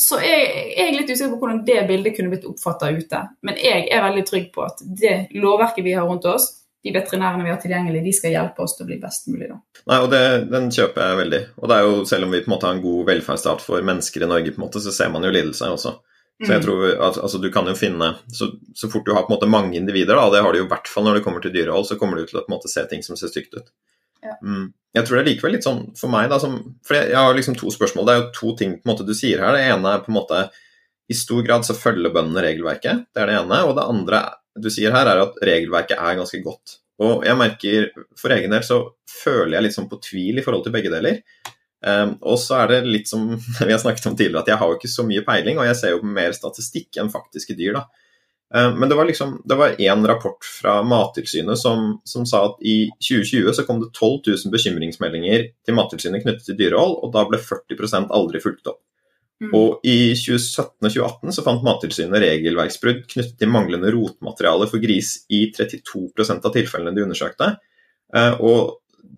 Så jeg, jeg er litt usikker på hvordan det bildet kunne blitt oppfatta ute. Men jeg er veldig trygg på at det lovverket vi har rundt oss, de veterinærene vi har tilgjengelig, de skal hjelpe oss til å bli best mulig. da. Nei, og det, Den kjøper jeg veldig. Og det er jo, Selv om vi på en måte har en god velferdsstat for mennesker i Norge, på en måte, så ser man jo lidelser også. Så jeg mm. tror at altså, du kan jo finne så, så, fort du har på en måte mange individer, da, det har du jo i hvert fall når det kommer til dyrehold, så kommer du til å på en måte se ting som ser stygt ut. Mm. Jeg tror det er likevel litt sånn for meg, da, som, for jeg, har liksom to spørsmål. Det er jo to ting på en måte du sier her. Det ene er på en måte i stor grad så følger bøndene regelverket, det er det ene. Og det andre du sier her, er at regelverket er ganske godt. Og jeg merker for egen del så føler jeg litt sånn på tvil i forhold til begge deler. Um, og så er det litt som vi har snakket om tidligere, at jeg har jo ikke så mye peiling, og jeg ser jo mer statistikk enn faktiske dyr. da. Um, men det var liksom, det var én rapport fra Mattilsynet som, som, sa at i 2020 så kom det 12 000 bekymringsmeldinger til Mattilsynet knyttet til dyrehold, og da ble 40 aldri fulgt opp. Mm. Og i 2017 og 2018 så fant Mattilsynet regelverksbrudd knyttet til manglende rotmateriale for gris i 32% av tilfellene de undersøkte. Uh, og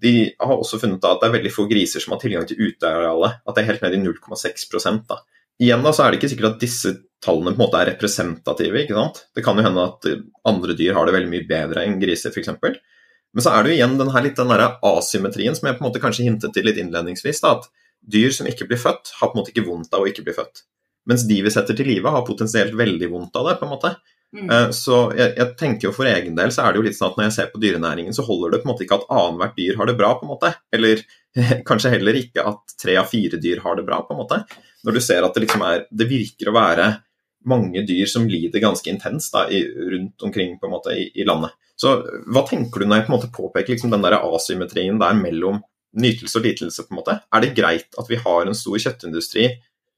de har også funnet at det er veldig få griser som har tilgang til utearealet. At det er helt ned i 0,6 da. Igjen da, så er det ikke sikkert at disse tallene på en måte er representative. ikke sant? Det kan jo hende at andre dyr har det veldig mye bedre enn griser f.eks. Men så er det jo igjen den her, litt den der asymmetrien som jeg på en måte kanskje hintet til litt innledningsvis. da, At dyr som ikke blir født, har på en måte ikke vondt av å ikke bli født. Mens de vi setter til live, har potensielt veldig vondt av det. på en måte. Mm. Eh, så jeg, jeg, tenker jo for egen del så er det jo litt sånn at når jeg ser på dyrenæringen, så holder det på en måte ikke at annethvert dyr har det bra, på en måte. Eller kanskje heller ikke at tre av fire dyr har det bra, på en måte. Når du ser at det liksom er Det virker å være mange dyr som lider ganske intenst da, i, rundt omkring på en måte i, i, landet. Så hva tenker du når jeg på en måte påpeker liksom den der asymmetrien der mellom nytelse og lidelse, på en måte? Er det greit at vi har en stor kjøttindustri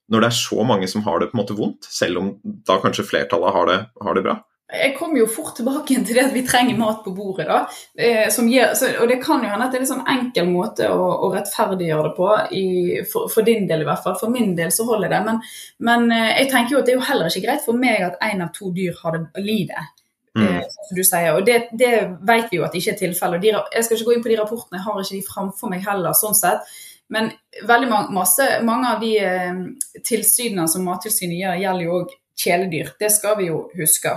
når det er så mange som har det på en måte vondt, selv om da kanskje flertallet har det, har det bra? Jeg kommer jo fort tilbake til det at vi trenger mat på bordet. da, eh, gir, så, og Det kan jo hende at det er en sånn enkel måte å, å rettferdiggjøre det på, i, for, for, din del i hvert fall. For min del så holder det. Men, men eh, jeg tenker jo at det er jo heller ikke greit for meg at én av to dyr har det lider. Mm. Eh, som du sier, og Det, det vet vi jo at det ikke er tilfellet. Jeg skal ikke gå inn på de rapportene, jeg har ikke de framfor meg heller. sånn sett, men veldig masse, mange av de eh, tilsynene som Mattilsynet gjør, gjelder jo òg kjæledyr. Det skal vi jo huske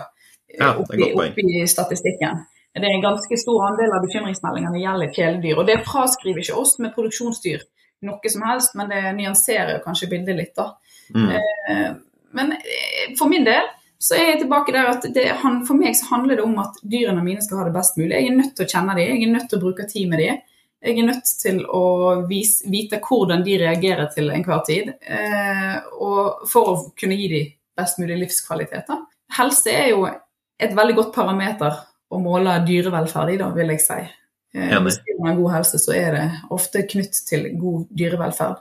ja, oppi, oppi statistikken. Det er en ganske stor andel av bekymringsmeldingene gjelder kjæledyr. Og det fraskriver ikke oss med produksjonsdyr noe som helst, men det nyanserer kanskje bildet litt, da. Mm. Eh, men eh, for min del så er jeg tilbake der at det, for meg så handler det om at dyrene mine skal ha det best mulig. Jeg er nødt til å kjenne dem, jeg er nødt til å bruke tid med dem. Jeg er nødt til å vise, vite hvordan de reagerer til enhver tid, eh, og for å kunne gi dem best mulig livskvalitet. Da. Helse er jo et veldig godt parameter å måle dyrevelferd i, da, vil jeg si. Eh, hvis man har god helse, så er det ofte knytt til god dyrevelferd.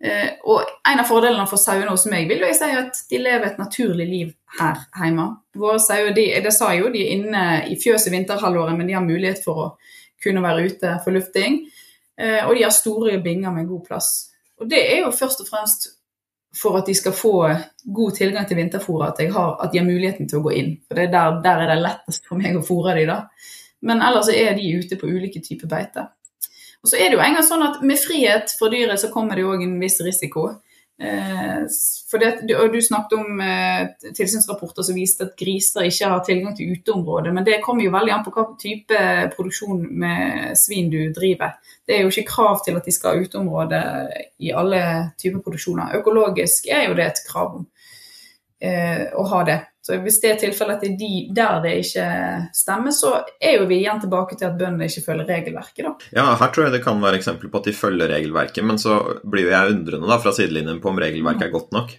Eh, og en av fordelene for sauene hos meg vil jeg si at de lever et naturlig liv her hjemme. Våre sauer, de, det sa jeg jo, de er inne i fjøset vinterhalvåret, men de har mulighet for å kunne være ute for lufting. Eh, og de har store binger med god plass. Og det er jo først og fremst for at de skal få god tilgang til vinterfôret, at, at, de har muligheten til å gå inn. For er der, der, er det lettest for meg å fôre de da. Men ellers er de ute på ulike typer beite. Og så er det jo en gang sånn at Med frihet for dyret så kommer det jo òg en viss risiko. Eh, det, og Du snakket om eh, tilsynsrapporter som viste at griser ikke har tilgang til uteområder. Men det kommer jo veldig an på hva type produksjon med svin du driver. Det er jo ikke krav til at de skal ha uteområde i alle typer produksjoner. Økologisk er jo det et krav om eh, å ha det. Så Hvis det er tilfellet at det er de der det ikke stemmer, så er jo vi igjen tilbake til at bøndene ikke følger regelverket. da. Ja, her tror jeg det kan være eksempel på at de følger regelverket, men så blir jo jeg undrende da fra sidelinjen på om regelverket er godt nok.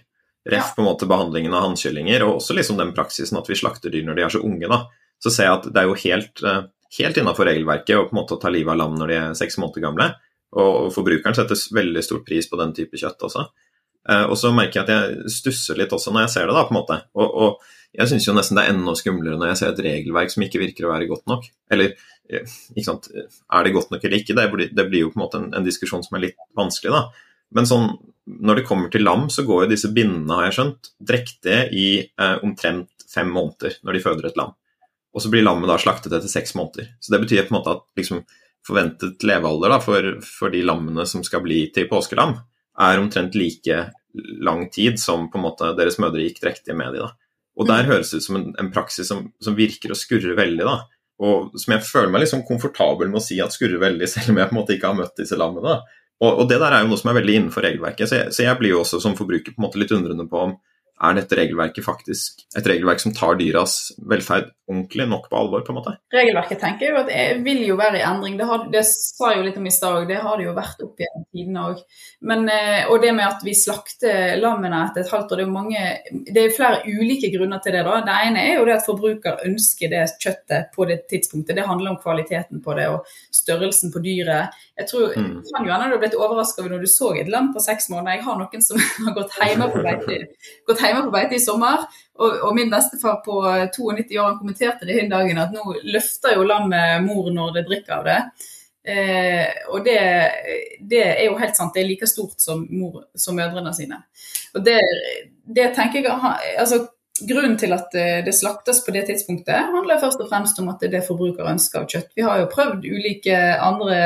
Ref ja. på en måte behandlingen av hannkyllinger, og også liksom den praksisen at vi slakter dyr når de er så unge. da. Så ser jeg at det er jo helt, eh, helt innafor regelverket å på en måte ta livet av lam når de er seks måneder gamle. Og forbrukeren setter veldig stor pris på den type kjøtt også. Uh, og så merker jeg at jeg stusser litt også når jeg ser det, da, på en måte. Og, og jeg syns jo nesten det er enda skumlere når jeg ser et regelverk som ikke virker å være godt nok. Eller eh, ikke sant, er det godt nok eller ikke? Det blir, det blir jo på en måte en, en, diskusjon som er litt vanskelig, da. Men sånn, når det kommer til lam, så går jo disse bindene, har jeg skjønt, drektige i eh, omtrent fem måneder når de føder et lam. Og så blir lammet da slaktet etter seks måneder. Så det betyr på en måte at liksom, forventet levealder da, for, for, de lammene som skal bli til påskelam, er omtrent like lang tid som på en måte deres mødre gikk drektige med de. da. Og der høres det ut som en, en praksis som, som, virker å skurre veldig. da. Og som jeg føler meg liksom komfortabel med å si at skurrer veldig, selv om jeg på en måte ikke har møtt disse lammene. Og, og, det der er jo noe som er veldig innenfor regelverket, så jeg, så jeg blir jo også som forbruker på en måte litt undrende på om er dette regelverket faktisk et regelverk som tar dyras velferd ordentlig nok på alvor? på en måte? Regelverket tenker jeg jo at det vil jo være i endring. Det, har, det sa jeg jo litt om i stad, det har det jo vært opp gjennom tidene òg. Eh, og det med at vi slakter lammene etter et halvt år, det er jo mange Det er flere ulike grunner til det. da. Det ene er jo det at forbruker ønsker det kjøttet på det tidspunktet. Det handler om kvaliteten på det og størrelsen på dyret. Jeg tror mm. kan jo hende du har blitt overraska når du så et lam på seks måneder. Jeg har noen som har gått hjemme på beite, gått hjemme på beite i sommer. Og, og, min bestefar på 92 år han kommenterte det den dagen at nå løfter jo lammet mor når det drikker av det. Eh, og det, det, er jo helt sant. Det er like stort som, mor, som mødrene sine. Og det, det tenker jeg altså, Grunnen til at det slaktes på det tidspunktet, handler først og fremst om at det er det forbruker ønsker av kjøtt. Vi har jo prøvd ulike andre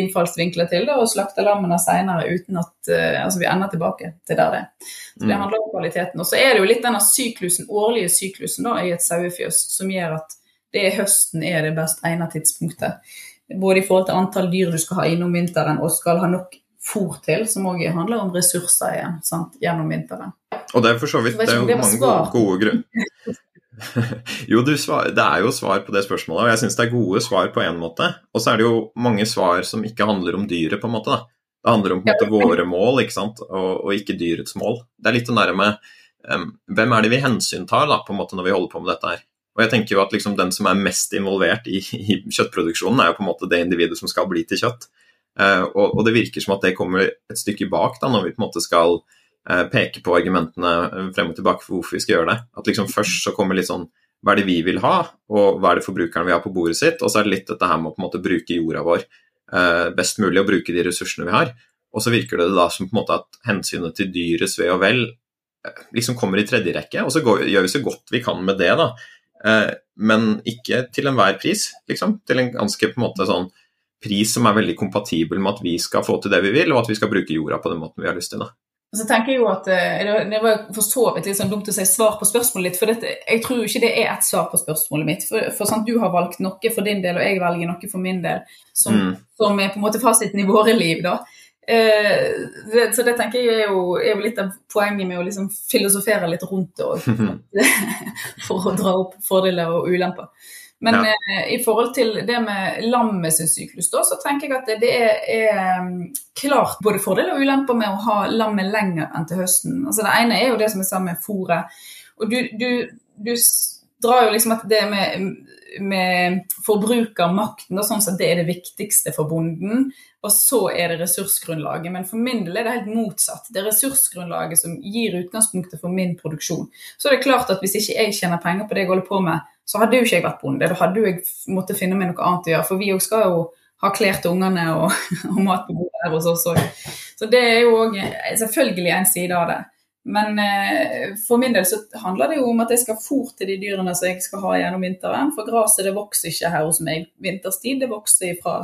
innfallsvinkler til det, og slakter lammene senere uten at uh, altså vi ender tilbake til der det Så Det mm. handler om kvaliteten. Og så er det jo litt denne syklusen, årlige syklusen da, i et sauefjøs som gjør at det er høsten er det best egnede tidspunktet. Både i forhold til antall dyr du skal ha innom vinteren og skal ha nok fôr til, som òg handler om ressurser igjen sant, gjennom vinteren. Og det er for så vidt det er jo mange gode, gode grunner. jo, svar, det er jo svar på det spørsmålet, og jeg syns det er gode svar på én måte. Og så er det jo mange svar som ikke handler om dyret, på en måte. da. Det handler om på en måte våre mål, ikke sant, og, og, ikke dyrets mål. Det er litt den derre med um, Hvem er det vi hensyntar da, på en måte når vi holder på med dette her? Og jeg tenker jo at liksom den som er mest involvert i, i kjøttproduksjonen, er jo på en måte det individet som skal bli til kjøtt. Uh, og, og, det virker som at det kommer et stykke bak da, når vi på en måte skal peke på argumentene eh, frem og tilbake for hvorfor vi skal gjøre det. At liksom Først så kommer litt sånn hva er det vi vil ha, og hva er det forbrukeren vil ha på bordet sitt, og så er det litt dette her med å på en måte bruke jorda vår eh, best mulig og bruke de ressursene vi har. Og så virker det da som på en måte at hensynet til dyrets ve og vel liksom kommer i tredje rekke, og så går, gjør vi så godt vi kan med det, da. men ikke til enhver pris, liksom. Til en ganske på en måte sånn pris som er veldig kompatibel med at vi skal få til det vi vil, og at vi skal bruke jorda på den måten vi har lyst til. da. Og så tenker jeg jo at eh, Det var for så vidt litt sånn dumt å si svar på spørsmålet ditt, for dette, jeg tror jo ikke det er et svar på spørsmålet mitt. For, for sant, Du har valgt noe for din del, og jeg velger noe for min del, som, mm. som er på en måte fasiten i våre liv. da. Eh, det, så det tenker jeg er jo, er jo, litt av poenget med å liksom filosofere litt rundt det òg, for å dra opp fordeler og ulemper. Men ja. eh, i forhold til det med lammet sin syklus, da, så tenker jeg at det er, er mm, klart både fordeler og ulemper med å ha lammet lenger enn til høsten. Altså Det ene er jo det som er sammen med fôret. Og du, du, du, drar jo liksom at det med, med forbrukermakten og sånn, så det er det viktigste for bonden. Og så er det ressursgrunnlaget. Men for min del er det helt motsatt. Det er ressursgrunnlaget som gir utgangspunktet for min produksjon. Så det er klart at hvis ikke jeg tjener penger på det jeg holder på med, så hadde jo ikke jeg vært bonde. Da hadde jo jeg måttet finne meg noe annet å gjøre. For vi òg skal jo ha klær til ungene og, og mat på bordet her hos oss òg. Så det er jo òg selvfølgelig en side av det. Men eh, for min del så handler det jo om at jeg skal fôr til de dyrene som jeg skal ha gjennom vinteren. For gresset det vokser ikke her hos meg vinterstid. Det vokser fra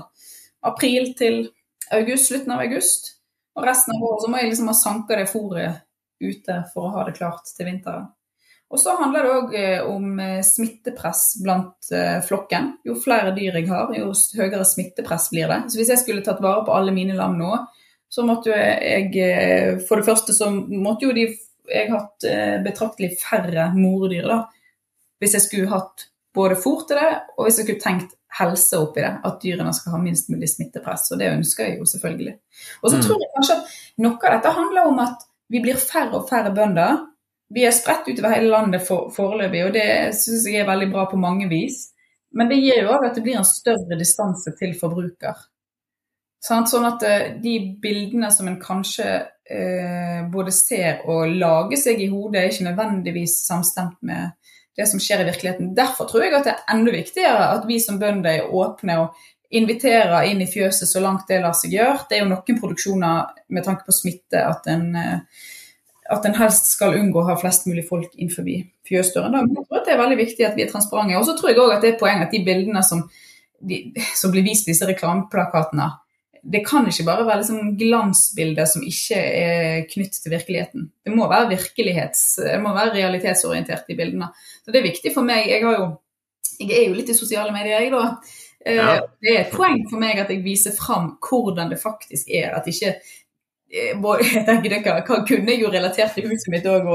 april til august, slutten av august. Og resten av året så må jeg liksom ha sanka det fôret ute for å ha det klart til vinteren. Og så handler det òg eh, om eh, smittepress blant eh, flokken. Jo flere dyr jeg har, jo høyere smittepress blir det. Så hvis jeg skulle tatt vare på alle mine lam nå, så måtte jo jeg For det første så måtte jo de jeg hatt betraktelig færre mordyr, da. Hvis jeg skulle hatt både fôr til det, og hvis jeg skulle tenkt helse oppi det. At dyrene skal ha minst mulig smittepress. Og det ønsker jeg jo selvfølgelig. Og så mm. tror jeg kanskje at noe av dette handler om at vi blir færre og færre bønder. Vi er spredt utover hele landet for, foreløpig, og det syns jeg er veldig bra på mange vis. Men det gir jo òg at det blir en større distanse til forbruker. Sånn at eh, de bildene som en kanskje eh, både ser og lager seg i hodet, er ikke nødvendigvis samstemt med det som skjer i virkeligheten. Derfor tror jeg at det er enda viktigere at vi som bønder er åpne og inviterer inn i fjøset så langt det lar seg gjøre. Det er jo noen produksjoner med tanke på smitte at en eh, at en helst skal unngå å ha flest mulig folk innenfor fjøsdøren. Da. Men jeg tror det er veldig viktig at vi er transparente. Og så tror jeg òg at det er poeng at de bildene som de, som blir vist i disse reklameplakatene, det kan ikke bare være liksom glansbilder som ikke er knyttet til virkeligheten. Det må være virkelighets, det må være realitetsorientert i bildene. Så det er viktig for meg. Jeg, jo, jeg er jo litt i sosiale medier, jeg, da. Eh, ja. Det er et poeng for meg at jeg viser fram hvordan det faktisk er. At ikke jeg tenker det, hva kunne jeg jo relatert til huset mitt òg.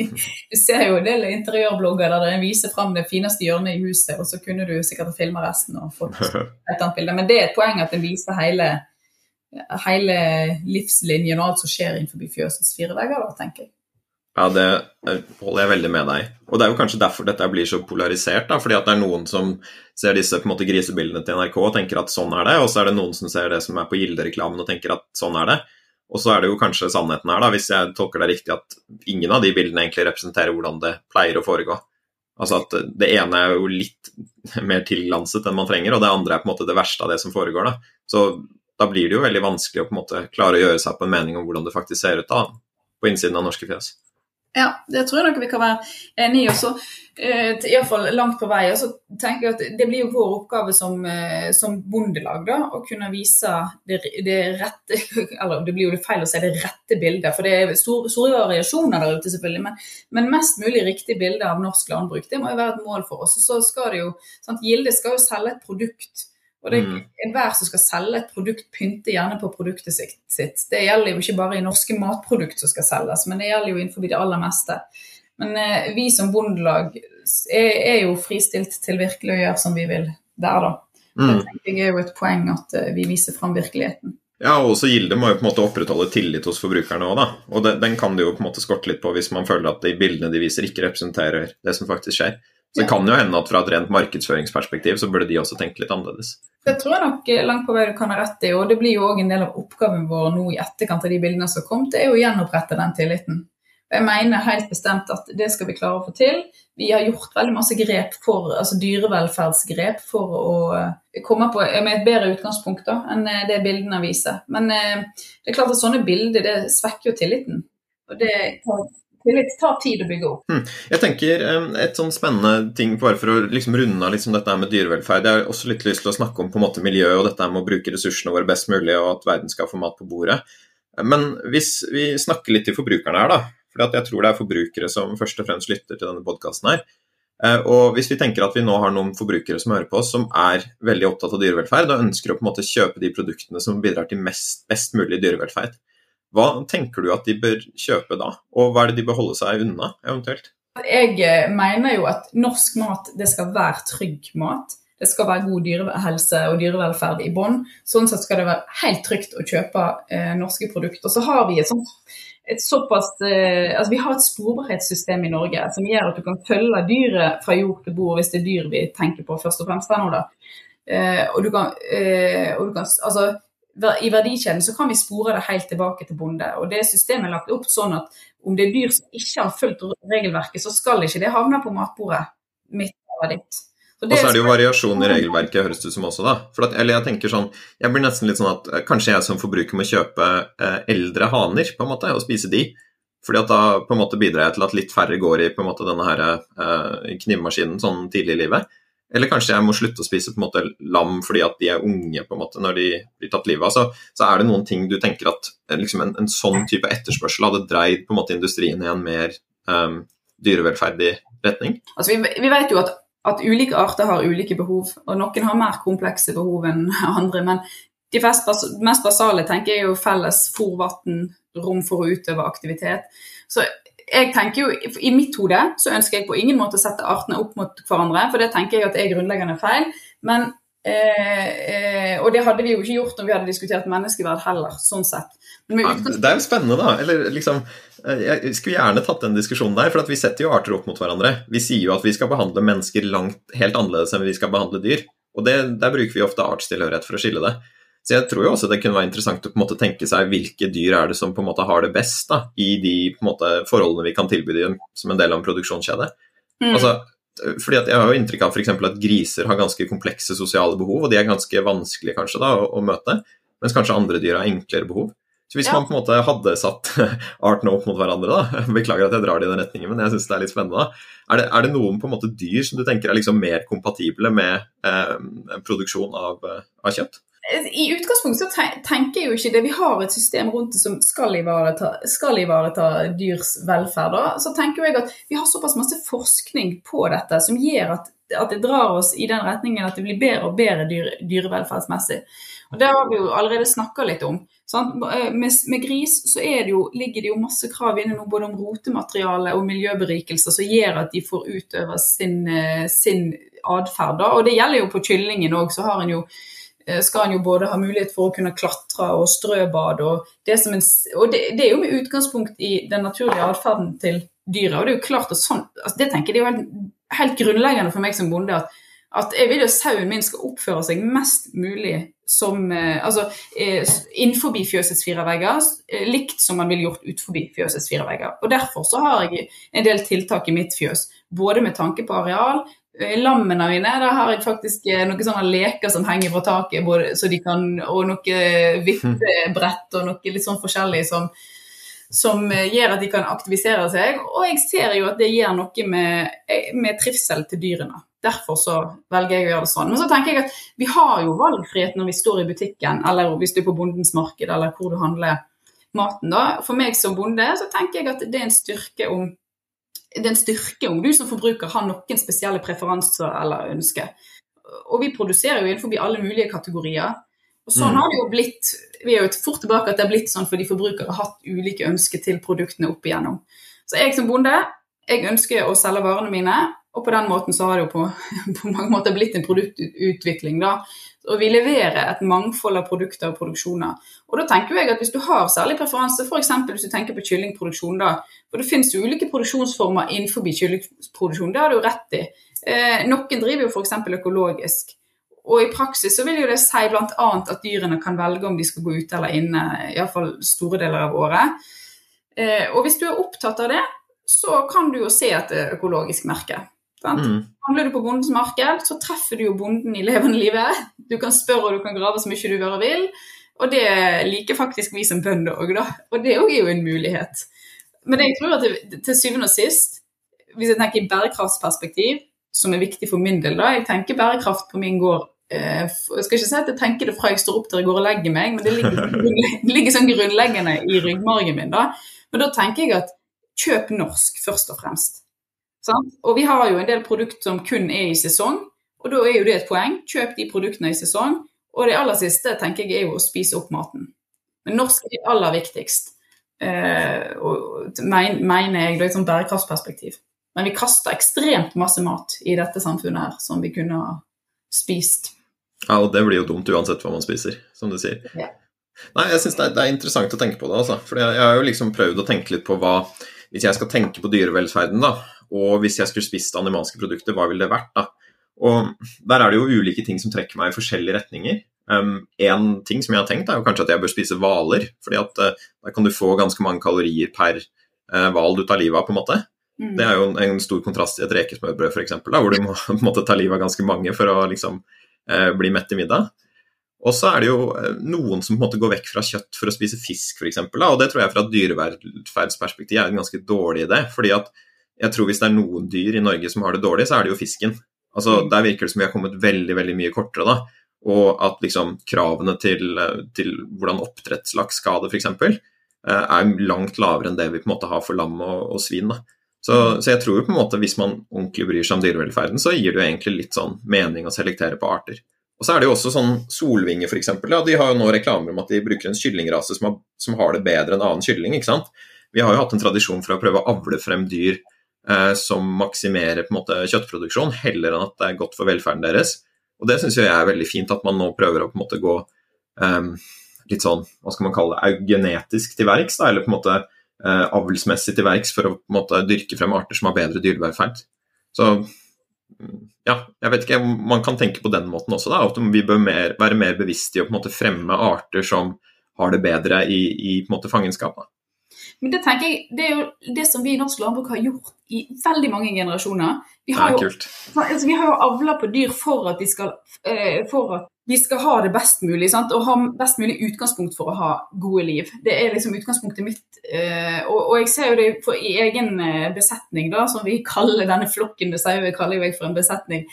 Du ser jo en del interiørblogger der en viser fram det fineste hjørnet i huset, og så kunne du sikkert filma resten og fått et annet bilde. Men det er et poeng at en viser hele, hele livslinjen og alt som skjer innenfor fjøsets fire vegger, da, tenker jeg. Ja, det holder jeg veldig med deg Og det er jo kanskje derfor dette blir så polarisert. da, fordi at det er noen som ser disse på en måte grisebildene til NRK og tenker at sånn er det, og så er det noen som ser det som er på Gilde-reklamen og tenker at sånn er det. Og så er det jo kanskje sannheten her, da, hvis jeg tolker det riktig, at ingen av de bildene egentlig representerer hvordan det pleier å foregå. Altså at det ene er jo litt mer tilglanset enn man trenger, og det andre er på en måte det verste av det som foregår. da. Så da blir det jo veldig vanskelig å på en måte klare å gjøre seg på en mening om hvordan det faktisk ser ut da, på innsiden av norske fjes. Ja, det tror jeg nok vi kan være enige i. også, eh, Iallfall langt på vei. Og så tenker jeg at Det blir jo vår oppgave som, eh, som bondelag da, å kunne vise det, det, rette Eller det blir jo feil å si det rette bildet, for det er store, store variasjoner der ute, selvfølgelig. Men, men, mest mulig riktig bilde av norsk landbruk, det må jo være et mål for oss. Og så skal det jo, sant, Gilde skal jo selge et produkt og det, er Enhver som skal selge et produkt, pynter gjerne på produktet sitt. Det gjelder jo ikke bare i norske matprodukt som skal selges, men det gjelder jo innenfor det aller meste. Men eh, vi som bondelag er, er, jo fristilt til virkelig å gjøre som vi vil der, da. Mm. Det tenker jeg er jo et poeng at uh, vi viser fram virkeligheten. Ja, og også Gilde må jo på en måte opprettholde tillit hos forbrukerne òg, da. Og det, den kan det jo på en måte skorte litt på hvis man føler at de bildene de viser, ikke representerer det som faktisk skjer. Så det kan jo hende at fra et rent markedsføringsperspektiv så burde de også tenke litt annerledes. Det tror jeg nok langt på vei du kan ha rett i, og det blir jo òg en del av oppgaven vår nå i etterkant av de bildene som kom, det er å gjenopprette den tilliten. Jeg mener helt bestemt at det skal vi klare å få til. Vi har gjort veldig masse grep for, altså dyrevelferdsgrep for å eh, komme på med et bedre utgangspunkt da, enn eh, det bildene viser. Men eh, det er klart at sånne bilder det svekker jo tilliten. Og det tillit tar tid å bygge opp. Hmm. Jeg tenker Et sånn spennende ting bare for å liksom runde av liksom dette med dyrevelferd. Jeg har også litt lyst til å snakke om på en måte miljø og dette med å bruke ressursene våre best mulig, og at verden skal få mat på bordet. Men hvis vi snakker litt til forbrukerne her, da. For jeg tror det er forbrukere som først og fremst lytter til denne podkasten her. Eh, og hvis vi tenker at vi nå har noen forbrukere som hører på oss, som er veldig opptatt av dyrevelferd og ønsker å på en måte kjøpe de produktene som bidrar til mest, best mulig dyrevelferd, hva tenker du at de bør kjøpe da, og hva er det de bør holde seg unna eventuelt? Jeg eh, mener jo at norsk mat det skal være trygg mat. Det skal være god dyrehelse og dyrevelferd i bånn. Sånn sett skal det være helt trygt å kjøpe eh, norske produkter. Så har vi et sånt et såpass, eh, altså Vi har et sporbarhetssystem i Norge som gjør at du kan følge dyret fra jord til bord, hvis det er dyr vi tenker på først og fremst her nå. da. Eh, og du kan, eh, og du kan altså i verdikjeden så kan vi spore det helt tilbake til bonde. Og det systemet er lagt opp sånn at om det er dyr som ikke har fulgt regelverket, så skal ikke det havne på matbordet mitt eller ditt. Og så er det jo variasjon i regelverket, høres det ut som også, da. At, eller jeg tenker sånn Jeg blir nesten litt sånn at eh, kanskje jeg som forbruker må kjøpe eh, eldre haner, på en måte, og spise de. Fordi at da på en måte bidrar jeg til at litt færre går i på en måte denne her eh, knivmaskinen sånn tidlig i livet. Eller kanskje jeg må slutte å spise på en måte lam fordi at de er unge på en måte når de blir tatt livet av. Så, så er det noen ting du tenker at eh, liksom en, en, sånn type etterspørsel hadde dreid på en måte industrien i en mer um, dyrevelferdig retning? Altså, vi, vi vet jo at, at, ulike arter har ulike behov, og noen har mer komplekse behov enn andre. Men de mest basale tenker jeg er jo felles fôr, vann, rom for å utøve aktivitet. Så jeg tenker jo, I mitt hode så ønsker jeg på ingen måte å sette artene opp mot hverandre, for det tenker jeg at er grunnleggende feil. Men, eh, eh, og det hadde vi jo ikke gjort når vi hadde diskutert menneskeverd heller, sånn sett. Ja, det er jo spennende, da. Eller liksom eh, Jeg skulle gjerne tatt den diskusjonen der, for vi setter jo arter opp mot hverandre. Vi sier jo at vi skal behandle mennesker langt, helt annerledes enn vi skal behandle dyr. Og det, der bruker vi ofte artstilhørighet for å skille det. Så jeg tror jo også det kunne være interessant å på en måte tenke seg hvilke dyr er det som på en måte har det best da, i de på en måte, forholdene vi kan tilby dem som en del av en produksjonskjede. Mm. Altså, fordi at Jeg har jo inntrykk av for at griser har ganske komplekse sosiale behov, og de er ganske vanskelige kanskje da, å, å, møte, mens kanskje andre dyr har enklere behov. Så hvis ja. man på en måte hadde satt artene opp mot hverandre, da, beklager at jeg drar det i den retningen, men jeg syns det er litt spennende, er det, er det, noen på en måte dyr som du tenker er liksom mer kompatible med eh, produksjon av, eh, av, kjøtt? I utgangspunktet så tenker jeg jo ikke det. Vi har et system rundt det som skal ivareta, skal ivareta dyrs velferd. Da. Så tenker jeg at vi har såpass masse forskning på dette som gjør at, at det drar oss i den retningen at det blir bedre og bedre dyr, dyrevelferdsmessig. Og Det har vi jo allerede snakka litt om. Med, med, gris så det jo, ligger det jo masse krav inne nå både om rotemateriale og miljøberikelser som gjør at de får utøve sin, eh, sin atferd. Og det gjelder jo på kyllingen òg, så har en jo skal en jo både ha mulighet for å kunne klatre og strøbade. Og, det, en, og det, det, er jo med utgangspunkt i den naturlige atferden til dyra. Og det er jo klart at sånn, altså det tenker jeg er jo helt, helt grunnleggende for meg som bonde at at jeg vil jo sauen min skal oppføre seg mest mulig som eh, Altså eh, innenfor fjøsets fire vegger, eh, likt som man ville gjort utenfor fjøsets fire vegger. Og Derfor så har jeg en del tiltak i mitt fjøs, både med tanke på areal. I lammene mine der har jeg faktisk noen sånne leker som henger fra taket, både, så de kan, og noe vippebrett og noe litt sånn forskjellig som, som gjør at de kan aktivisere seg. Og jeg ser jo at det gjør noe med, med trivsel til dyrene. Derfor så velger jeg å gjøre det sånn. Men så tenker jeg at vi har jo valgfrihet når vi står i butikken, eller hvis du er på Bondens marked, eller hvor du handler maten. da. For meg som bonde så tenker jeg at det er en styrke om det er en styrke om du som forbruker har noen spesielle preferanser eller ønsker. Og vi produserer jo innenfor alle mulige kategorier. Og sånn mm. har det jo blitt. Vi er jo fort tilbake at det er blitt sånn fordi forbrukere har hatt ulike ønsker til produktene opp igjennom. Så jeg som bonde jeg ønsker å selge varene mine, og på den måten så har det jo på, på mange måter blitt en produktutvikling. da. Og vi leverer et mangfold av produkter og produksjoner. Og da tenker jeg at Hvis du har særlig preferanse, f.eks. hvis du tenker på kyllingproduksjon, da, for det finnes jo ulike produksjonsformer innenfor kyllingproduksjon, det har du rett i. Eh, noen driver jo f.eks. økologisk. Og i praksis så vil jo det si bl.a. at dyrene kan velge om de skal gå ute eller inne, iallfall store deler av året. Eh, og hvis du er opptatt av det, så kan du jo se etter økologisk merke. Mm. Handler du på bondens marked, så treffer du jo bonden i levende livet. Du kan spørre og du kan grave så mye du bare vil. Og det liker faktisk vi som bønder òg, da. Og det er jo en mulighet. Men jeg tror at til syvende og sist, hvis jeg tenker i bærekraftsperspektiv, som er viktig for min del, da Jeg tenker bærekraft på min gård eh, Jeg skal ikke si at jeg tenker det fra jeg står opp til jeg går og legger meg, men det ligger, det ligger sånn grunnleggende i ryggmargen min, da. Men da tenker jeg at kjøp norsk, først og fremst. Sant? Og vi har jo en del produkter som kun er i sesong, og da er jo det et poeng. Kjøp de produktene i sesong. Og det aller siste tenker jeg er jo å spise opp maten. Men norsk er aller viktigst, eh, og, mener jeg, i et sånt bærekraftsperspektiv. Men vi kaster ekstremt masse mat i dette samfunnet her som vi kunne ha spist. Ja, og det blir jo dumt uansett hva man spiser, som du sier. Ja. Nei, jeg syns det, det, er interessant å tenke på det, altså. For jeg, jeg har jo liksom prøvd å tenke litt på hva Hvis jeg skal tenke på dyrevelferden, da, og hvis jeg skulle spist animalske produkter, hva ville det vært da? Og Der er det jo ulike ting som trekker meg i forskjellige retninger. Um, en ting som jeg har tenkt, er jo kanskje at jeg bør spise hvaler. fordi at uh, da kan du få ganske mange kalorier per eh, hval uh, du tar livet av, på en måte. Mm. Det er jo en, en, stor kontrast til et rekesmørbrød, f.eks., hvor du må på en måte ta livet av ganske mange for å liksom uh, bli mett i middag. Og så er det jo noen som på en måte går vekk fra kjøtt for å spise fisk, f.eks. Og det tror jeg fra et dyrevelferdsperspektiv er en ganske dårlig idé. fordi at jeg tror hvis det er noen dyr i Norge som har det dårlig, så er det jo fisken. Altså, mm. Der virker det som vi har kommet veldig veldig mye kortere. da, Og at liksom kravene til, til hvordan oppdrettslaks skal det f.eks. Eh, er langt lavere enn det vi på en måte har for lam og, og svin. da. Så, så, jeg tror jo på en måte hvis man ordentlig bryr seg om dyrevelferden, så gir det jo egentlig litt sånn mening å selektere på arter. Og så er det jo også sånn Solvinge f.eks. Ja, de har jo nå reklamer om at de bruker en kyllingrase som har, som har det bedre enn annen kylling. ikke sant? Vi har jo hatt en tradisjon for å prøve å avle frem dyr som maksimerer på en måte kjøttproduksjon, heller enn at det er godt for velferden deres. Og Det syns jeg er veldig fint, at man nå prøver å på en måte gå um, litt sånn, hva skal man kalle det, genetisk til verks, da, eller på en måte uh, avlsmessig til verks for å på en måte dyrke frem arter som har bedre dyrevelferd. Så ja, jeg vet ikke, man kan tenke på den måten også, da, at vi bør mer, være mer bevisste i å på en måte fremme arter som har det bedre i, i på en måte fangenskap. Da. Men det tenker jeg, det er jo det som vi i norsk landbruk har gjort i veldig mange generasjoner. Vi har jo, altså, vi har jo avla på dyr for at de skal, eh, for at vi skal ha det best mulig, sant? og ha best mulig utgangspunkt for å ha gode liv. Det er liksom utgangspunktet mitt. Eh, og, og, jeg ser jo det for, i egen eh, besetning, da, som vi kaller denne flokken med sauer, kaller jeg for en besetning.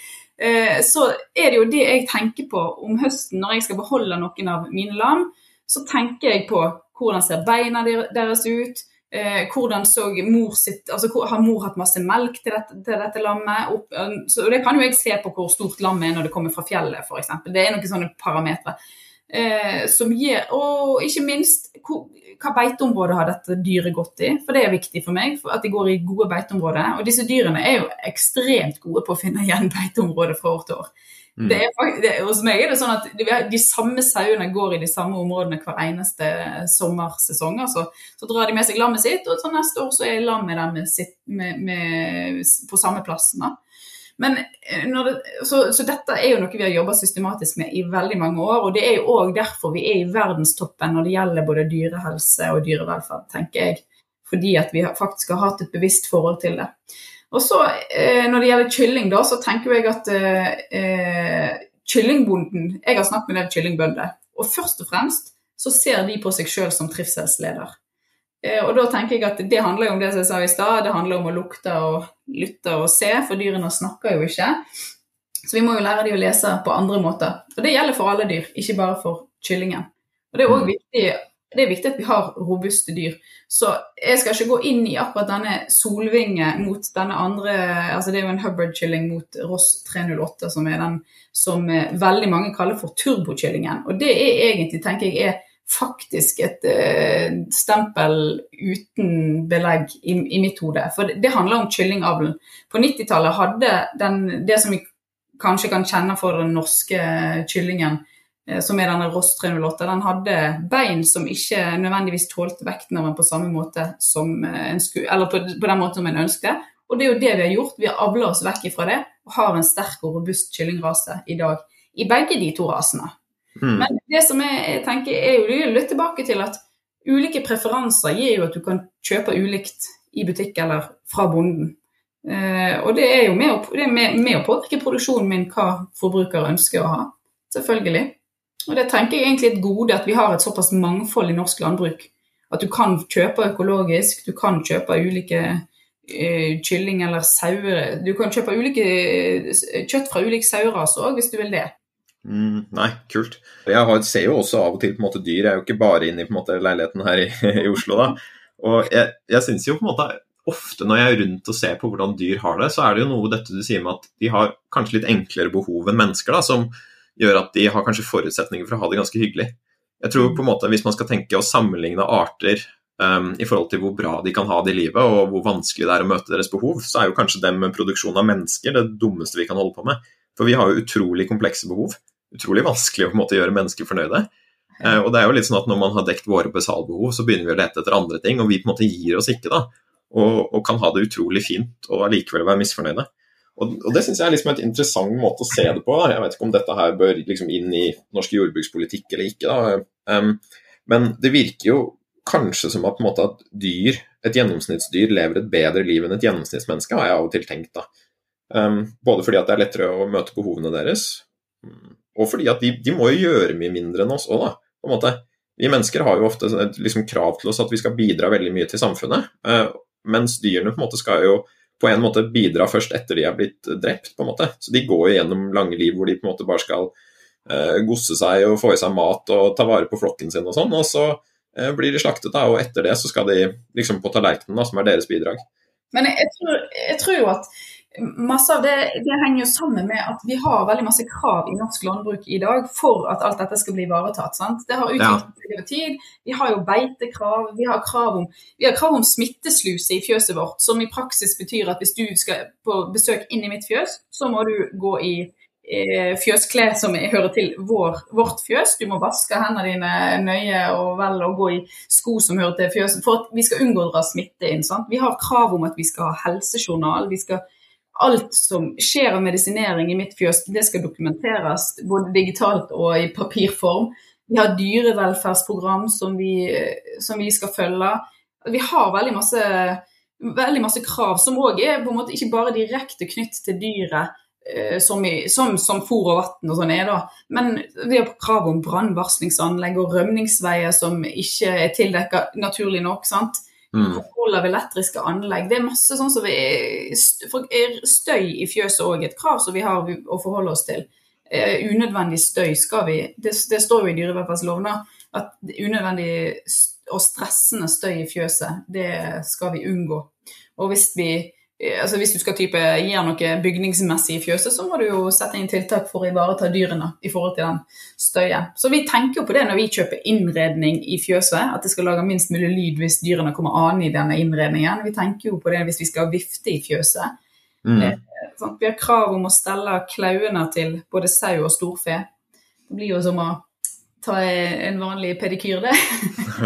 Så er det jo det jeg tenker på om høsten når jeg skal beholde noen av mine lam. Så tenker jeg på hvordan ser beina deres ut, Eh, hvordan så mor sitt altså Har mor hatt masse melk til dette, til dette lammet? Opp, så det kan jo jeg se på hvor stort lammet er når det kommer fra fjellet, f.eks. Det er noen sånne parametere. Eh, som gir, og ikke minst hva beiteområde har dette dyret gått i. For det er viktig for meg for at de går i gode beiteområder. Og disse dyrene er jo ekstremt gode på å finne igjen beiteområder fra år til år. Mm. Det er, det, hos meg er det sånn at de, de, samme sauene går i de samme områdene hver eneste sommersesong. Altså. Så drar de med seg lammet sitt, og så neste år så er lammet der med sitt, med, med, på samme plass. Men, eh, det, så, så, dette er jo noe vi har jobba systematisk med i veldig mange år. Og det er jo òg derfor vi er i verdenstoppen når det gjelder både dyrehelse og dyrevelferd, tenker jeg. Fordi at vi faktisk har hatt et bevisst forhold til det. Og så eh, Når det gjelder kylling, da, så tenker jeg at eh, eh, kyllingbonden Jeg har snakket med en del kyllingbønder, og først og fremst så ser de på seg sjøl som trivselsleder. Eh, og da tenker jeg at det handler jo om det som jeg sa i stad, det handler om å lukte og lytte og se, for dyrene snakker jo ikke. Så vi må jo lære de å lese på andre måter. Og det gjelder for alle dyr, ikke bare for kyllingen. Og det er òg mm. viktig det er viktig at vi har robuste dyr. Så jeg skal ikke gå inn i akkurat denne solvinge mot denne andre altså Det er jo en Hubbard-kylling mot Ross 308, som er den som eh, veldig mange kaller for turbokyllingen. Og det er egentlig, tenker jeg, er faktisk et uh, stempel uten belegg i, i mitt hode. For det, det handler om kyllingavlen. På 90-tallet hadde den, det som vi kanskje kan kjenne for den norske kyllingen, som er denne Ross 308, den hadde bein som ikke nødvendigvis tålte vekten av den på samme måte som eh, en skulle, eller på, på den måten som en ønsket. Og det er jo det vi har gjort. Vi har avla oss vekk ifra det og har en sterk og robust kyllingrase i dag. I begge de to rasene. Mm. Men det som jeg, jeg tenker er jo litt tilbake til at ulike preferanser gir jo at du kan kjøpe ulikt i butikk eller fra bonden. Eh, og det er jo med å, det med, med å påvirke produksjonen min hva forbrukere ønsker å ha. Selvfølgelig. Og det tenker jeg egentlig et gode at vi har et såpass mangfold i norsk landbruk. At du kan kjøpe økologisk, du kan kjøpe ulike uh, kylling eller sauer. Du kan kjøpe ulike, uh, kjøtt fra ulike saueraser òg, hvis du vil det. Mm, nei, kult. Jeg ser jo også av og til på en måte dyr. Jeg er jo ikke bare inne i måte, leiligheten her i, i Oslo, da. Og jeg, jeg syns jo på en måte ofte når jeg er rundt og ser på hvordan dyr har det, så er det jo noe dette du sier med at de har kanskje litt enklere behov enn mennesker. da, som gjør at de har kanskje forutsetninger for å ha det ganske hyggelig. Jeg tror på en måte Hvis man skal tenke å sammenligne arter um, i forhold til hvor bra de kan ha det i livet, og hvor vanskelig det er å møte deres behov, så er jo kanskje dem med produksjon av mennesker det dummeste vi kan holde på med. For vi har jo utrolig komplekse behov. Utrolig vanskelig å på en måte gjøre mennesker fornøyde. Uh, og det er jo litt sånn at Når man har dekt våre basalbehov, så begynner vi å lete etter andre ting, og vi på en måte gir oss ikke da, og, og kan ha det utrolig fint og allikevel være misfornøyde. Og, Det synes jeg er liksom et interessant måte å se det på. Da. Jeg vet ikke om dette her bør liksom inn i norsk jordbrukspolitikk eller ikke. Um, men det virker jo kanskje som at, måte, at dyr, et gjennomsnittsdyr lever et bedre liv enn et gjennomsnittsmenneske, har jeg av og til tenkt. da. Um, både fordi at det er lettere å møte behovene deres, og fordi at de, de må jo gjøre mye mindre enn oss òg, da. på en måte. Vi mennesker har jo ofte et liksom, krav til oss at vi skal bidra veldig mye til samfunnet, uh, mens dyrene på en måte skal jo på en måte bidra først etter de er blitt drept. på en måte. Så De går jo gjennom lange liv hvor de på en måte bare skal eh, gosse seg og få i seg mat og ta vare på flokken sin og sånn. Og så eh, blir de slaktet, da, og etter det så skal de liksom på tallerkenen, da, som er deres bidrag. Men jeg, jeg, tror, jeg tror jo at masse av det, det, henger jo sammen med at vi har veldig masse krav i norsk landbruk i dag for at alt dette skal bli ivaretatt. sant? Det har utviklet seg over tid. Vi har jo beitekrav, vi har krav om, vi har krav om smittesluse i fjøset vårt, som i praksis betyr at hvis du skal på besøk inn i mitt fjøs, så må du gå i eh, fjøsklær som hører til vår, vårt fjøs. Du må vaske hendene dine nøye og vel og gå i sko som hører til fjøset, for at vi skal unngå å dra smitte inn. sant? Vi har krav om at vi skal ha helsejournal. vi skal alt som skjer av medisinering i mitt fjøs, det skal dokumenteres både digitalt og i papirform. Vi har dyrevelferdsprogram som vi, som vi skal følge. Vi har veldig masse, veldig masse krav som òg er på en måte ikke bare direkte knytt til dyret. eh, Som, i, som, som fôr og vann og sånn er, da. Men vi har krav om brannvarslingsanlegg og rømningsveier som ikke er tildekka naturlig nok. sant? Mm. Kontroll av elektriske anlegg. Det er masse sånn som vi er Støy i fjøset òg et krav som vi har å forholde oss til. Uh, unødvendig støy skal vi Det, det står jo i dyrevelferdsloven at unødvendig og stressende støy i fjøset, det skal vi unngå. Og hvis vi Altså Hvis du skal type gjøre noe bygningsmessig i fjøset, så må du jo sette inn tiltak for å ivareta dyrene i forhold til den støyen. Så vi tenker jo på det når vi kjøper innredning i fjøset, at det skal lage minst mulig lyd hvis dyrene kommer an i denne innredningen. Vi tenker jo på det hvis vi skal vifte i fjøset. Mm. Sant? Vi har krav om å stelle klauene til både sau og storfe. Det blir jo som å ta en vanlig pedikyr, det.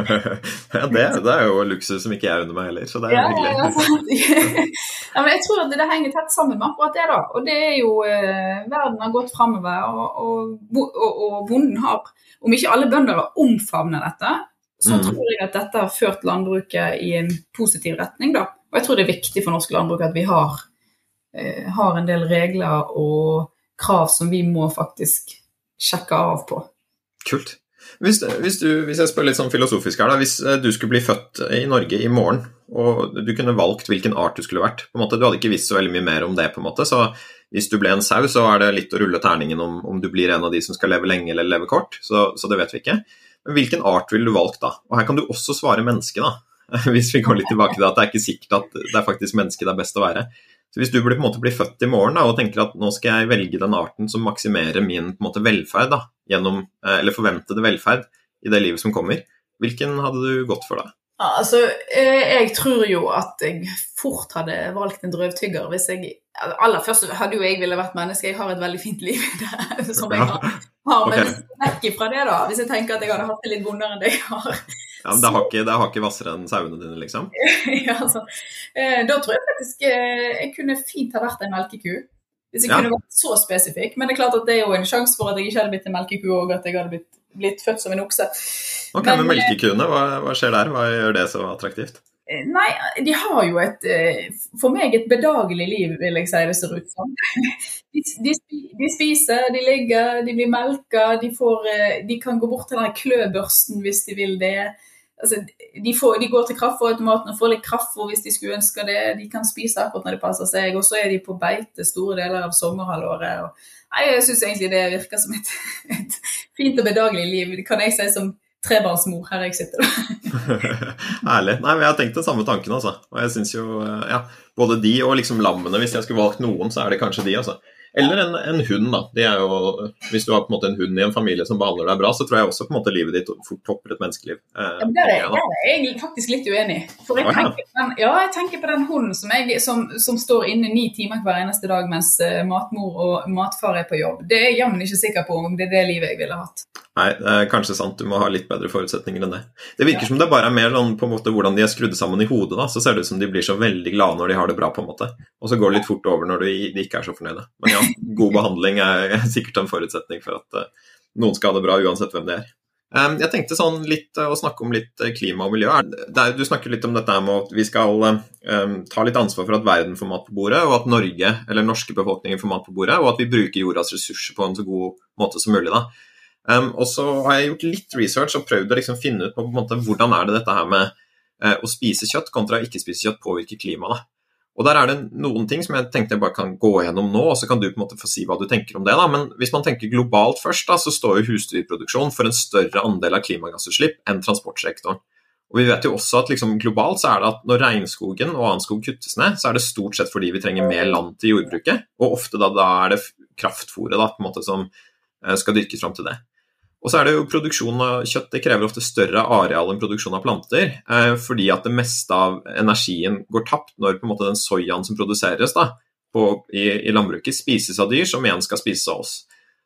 ja, det, det er jo luksus som ikke jeg unner meg heller, så det er Ja, hyggelig. ja, sant. ja, men jeg tror at det henger tett sammen med akkurat det. da. Og det er jo eh, Verden har gått framover, og, og, og, og bonden har Om ikke alle bønder har omfavnet dette, så Mm. tror jeg at dette har ført landbruket i en positiv retning. da. Og jeg tror det er viktig for norsk landbruk at vi har, eh, har en del regler og krav som vi må faktisk sjekke av på. Kult. Hvis, hvis, du, hvis jeg spør litt sånn filosofisk her, da. Hvis eh, du skulle bli født i Norge i morgen, og du kunne valgt hvilken art du skulle vært på en måte, Du hadde ikke visst så veldig mye mer om det, på en måte, så hvis du ble en sau, så er det litt å rulle terningen om, om du blir en av de som skal leve lenge eller leve kort, så, så det vet vi ikke. Men hvilken art ville du valgt da? Og her kan du også svare menneske, da. Hvis vi går litt tilbake til at det er ikke sikkert at det er faktisk menneske det er best å være. Så Hvis du blir, på en måte blir født i morgen da, og tenker at nå skal jeg velge den arten som maksimerer min måte velferd, da, gjennom, eh, eller forventede velferd i det livet som kommer, hvilken hadde du gått for da? Ja, altså, eh, jeg tror jo at jeg fort hadde valgt en drøvtygger hvis jeg Aller først hadde jo jeg ville vært menneske, jeg har et veldig fint liv det, som jeg har. Har men okay. vekk ifra det, da, hvis jeg tenker at jeg hadde hatt det litt vondere enn det jeg har Ja, men Det har ikke, det har ikke hvassere enn sauene dine, liksom? ja, altså, eh, Da tror jeg faktisk eh, jeg kunne fint ha vært en melkeku. Hvis jeg Ja. kunne vært så spesifikk. Men det er klart at det er jo en sjanse for at jeg ikke hadde blitt en melkeku, og at jeg hadde blitt, blitt født som en okse. Ok, Men, Med melkekuene, hva, hva skjer der? Hva gjør det så attraktivt? Eh, Nei, de har jo et eh, For meg et bedagelig liv, vil jeg si det ser ut som. De, spiser, de ligger, de blir melka, de, får, eh, de kan gå bort til den kløbørsten hvis de vil det. Altså, de, får, de går til kraftfôrautomaten og får litt kraftfôr hvis de skulle ønske det. De kan spise akkurat når det passer seg, og så er de på beite store deler av sommerhalvåret. Og, nei, jeg syns egentlig det virker som et, et fint og bedagelig liv. Det kan jeg si som trebarnsmor her jeg sitter. Herlig. Nei, men Jeg har tenkt den samme tanken, altså. Og jeg synes jo, eh, ja, Både de og liksom lammene, hvis jeg skulle valgt noen, så er det kanskje de, altså. Eller en, en hund, da. Er jo, hvis du har på en måte en hund i en familie som behandler deg bra, så tror jeg også på en måte livet ditt fort topper et menneskeliv. Eh, Ja, det er, jeg, da. er jeg faktisk litt uenig. For jeg ja. tenker, den, ja, jeg tenker på den hunden som, jeg, som, som står inne ni timer hver eneste dag mens eh, matmor og matfar er på jobb. Det er jeg jammen ikke sikker på om det er det livet jeg ville hatt. Nei, det er kanskje sant. Du må ha litt bedre forutsetninger enn det. Det virker som det bare er mer sånn på en måte hvordan de er skrudd sammen i hodet. da, Så ser det ut som de blir så veldig glade når de har det bra, på en måte. Og så går det litt fort over når de, ikke er så fornøyde. Men ja, god behandling er sikkert en forutsetning for at eh, noen skal ha det bra uansett hvem de er. Um, jeg tenkte sånn litt eh, å snakke om litt eh, klima og miljø. Du snakker litt om dette med at vi skal eh, um, ta litt ansvar for at verden får mat på bordet, og at Norge, eller norske befolkningen får mat på bordet, og at vi bruker jordas ressurser på en så god måte som mulig. da. Um, og så har jeg gjort litt research og prøvd å liksom finne ut på, på måte, hvordan er det dette her med uh, å spise kjøtt kontra å ikke spise kjøtt påvirker klimaet. Og der er det noen ting som jeg tenkte jeg bare kan gå gjennom nå, og så kan du på en måte få si hva du tenker om det. da. Men hvis man tenker globalt først, da, så står jo husdyrproduksjon for en større andel av klimagassutslipp enn transportsektoren. Og vi vet jo også at liksom globalt så er det at når regnskogen og annen skog kuttes ned, så er det stort sett fordi vi trenger mer land til jordbruket, og ofte da, da er det kraftfôret da, på en måte som eh, skal dyrkes fram til det. Og så er det jo Produksjon av kjøtt det krever ofte større areal enn produksjon av planter, eh, fordi at det meste av energien går tapt når på en måte den soyaen som produseres da, på, i, i landbruket, spises av dyr, som igjen skal spises av oss.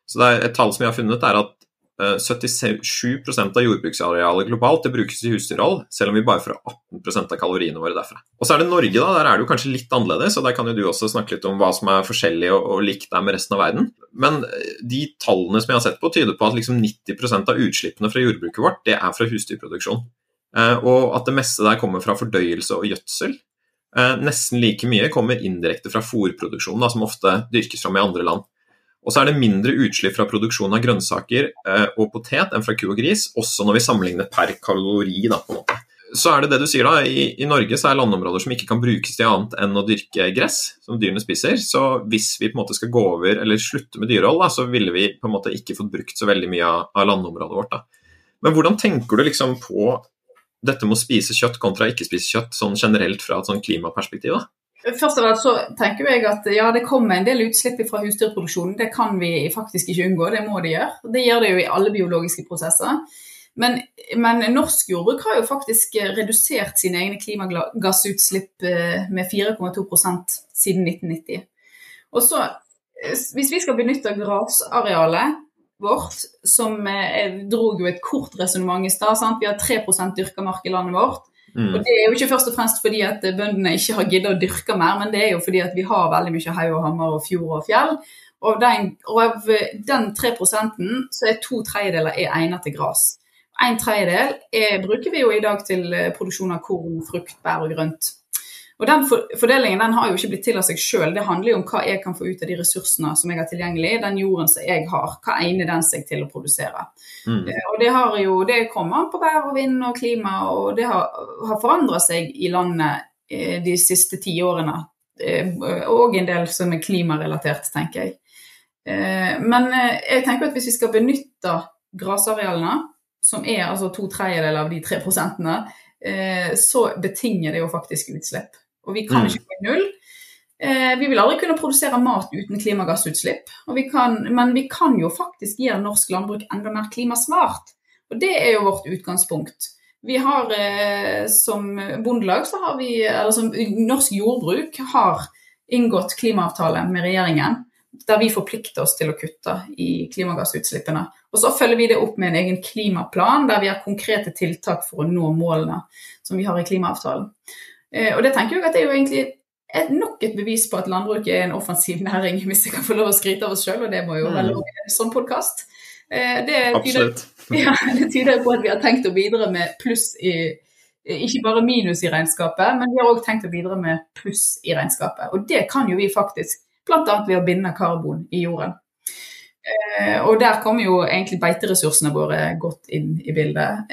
Så det er Et tall som jeg har funnet, er at 77% av jordbruksarealet globalt det brukes i husdyrhold, selv om vi bare får 18% av kaloriene våre derfra. Og så er det Norge, da. Der er det jo kanskje litt annerledes, og der kan jo du også snakke litt om hva som er forskjellig og, og likt der med resten av verden. Men eh, de tallene som jeg har sett på, tyder på at liksom 90% av utslippene fra jordbruket vårt det er fra husdyrproduksjon. Eh, og at det meste der kommer fra fordøyelse og gjødsel. Eh, nesten like mye kommer indirekte fra fôrproduksjonen, som ofte dyrkes fram i andre land. Og så er det mindre utslipp fra produksjon av grønnsaker eh, og potet enn fra ku og gris, også når vi sammenligner per kalori. Da, på en måte. Så er det det du sier da, i, i, Norge så er landområder som ikke kan brukes til annet enn å dyrke gress, som dyrene spiser. Så hvis vi på en måte skal gå over eller slutte med dyrehold, da, så ville vi på en måte ikke fått brukt så veldig mye av, av landområdet vårt. Da. Men hvordan tenker du liksom på dette med å spise kjøtt kontra ikke spise kjøtt, sånn generelt fra et sånn klimaperspektiv? da? Først av alt så tenker jeg at ja, det kommer en del utslipp fra husdyrproduksjonen. Det kan vi faktisk ikke unngå, det må det gjøre. Det gjør det jo i alle biologiske prosesser. Men, men, norsk jordbruk har jo faktisk redusert sine egne klimagassutslipp eh, med 4,2% siden 1990. Og så, eh, Hvis vi skal benytte grasarealet vårt, som eh, dro jo et kort resonnement i stad Vi har 3 dyrka mark i landet vårt. Mm. Og Det er jo ikke først og fremst fordi at bøndene ikke har giddet å dyrke mer, men det er jo fordi at vi har veldig mye haug og hammer og fjord og fjell. Og, den, og av den 3% så er to tredjedeler er egnet til gress. En tredjedel er, bruker vi jo i dag til eh, produksjon av korn, frukt, bær og grønt. Og Den fordelingen den har jo ikke blitt til av seg sjøl. Det handler jo om hva jeg kan få ut av de ressursene som jeg har tilgjengelig. Den jorden som jeg har, hva egner den seg til å produsere. Mm. Eh, og Det har jo, det kommer på vær og vind og klima, og det har, har forandra seg i landet eh, de siste ti årene. Eh, og en del som er klimarelatert, tenker jeg. Men jeg tenker at hvis vi skal benytte grasarealene, som er altså to tredjedeler av de tre prosentene, så betinger det jo faktisk utslipp. Og vi kan mm. ikke gå i null. Eh, vi vil aldri kunne produsere mat uten klimagassutslipp, vi kan, men vi kan jo faktisk gjøre norsk landbruk enda mer klimasmart. Og det er jo vårt utgangspunkt. Vi har eh, Som bondelag så har vi, eller som norsk jordbruk har inngått klimaavtale med regjeringen der vi forplikter oss til å kutte i klimagassutslippene. Og så følger vi det opp med en egen klimaplan der vi har konkrete tiltak for å nå målene som vi har i klimaavtalen. Eh, og det tenker jeg at det er jo egentlig et, nok et bevis på at landbruket er en offensiv næring, hvis jeg kan få lov å skryte av oss sjøl, og det må jo mm. være en sånn podkast. Eh, det tyder, ja, det tyder på at vi har tenkt å bidra med pluss i ikke bare minus i regnskapet, men vi har òg tenkt å bidra med pluss i regnskapet. Og det kan jo vi faktisk, bl.a. ved å binde karbon i jorden. Eh, og der kommer jo egentlig beiteressursene våre godt inn i bildet.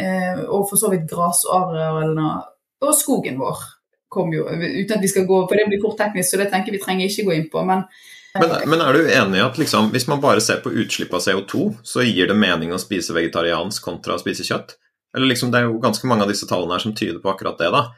og for så vidt grasarealene og skogen vår kom jo, uten at vi skal gå, for det blir fort teknisk, så det tenker vi trenger ikke gå inn på. men men, men, er du enig i at liksom, hvis man bare ser på utslipp av CO2, så gir det mening å spise vegetariansk kontra å spise kjøtt? Eller liksom, Det er jo ganske mange av disse tallene her som tyder på akkurat det. da.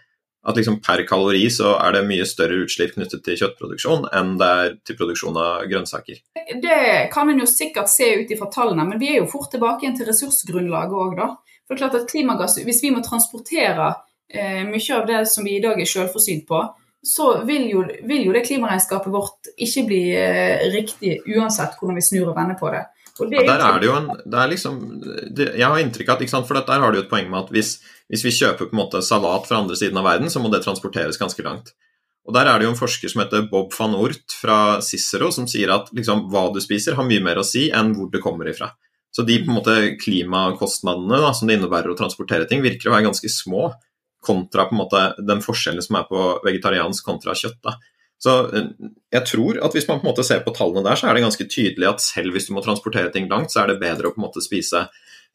At liksom per kalori så er det mye større utslipp knyttet til kjøttproduksjon enn det er til produksjon av grønnsaker. Det kan en jo sikkert se ut ifra tallene, men vi er jo fort tilbake igjen til ressursgrunnlaget òg, da. For det er klart at klimagass, Hvis vi må transportere eh, mye av det som vi i dag er selvforsynt på, så vil jo, vil jo det klimaregnskapet vårt ikke bli eh, riktig uansett hvordan vi snur og vender på det. det ja, der er det jo en det er liksom, det, Jeg har inntrykk av at ikke sant, for der har du et poeng med at hvis, hvis, vi kjøper på en måte salat fra andre siden av verden, så må det transporteres ganske langt. Og Der er det jo en forsker som heter Bob van Oort fra Cicero, som sier at liksom, hva du spiser har mye mer å si enn hvor det kommer ifra. Så de på en måte klimakostnadene da, som det innebærer å transportere ting, virker å være ganske små kontra på en måte den forskjellen som er på vegetariansk kontra kjøtt. Da. Så eh, jeg tror at hvis man på en måte ser på tallene der, så er det ganske tydelig at selv hvis du må transportere ting langt, så er det bedre å på en måte spise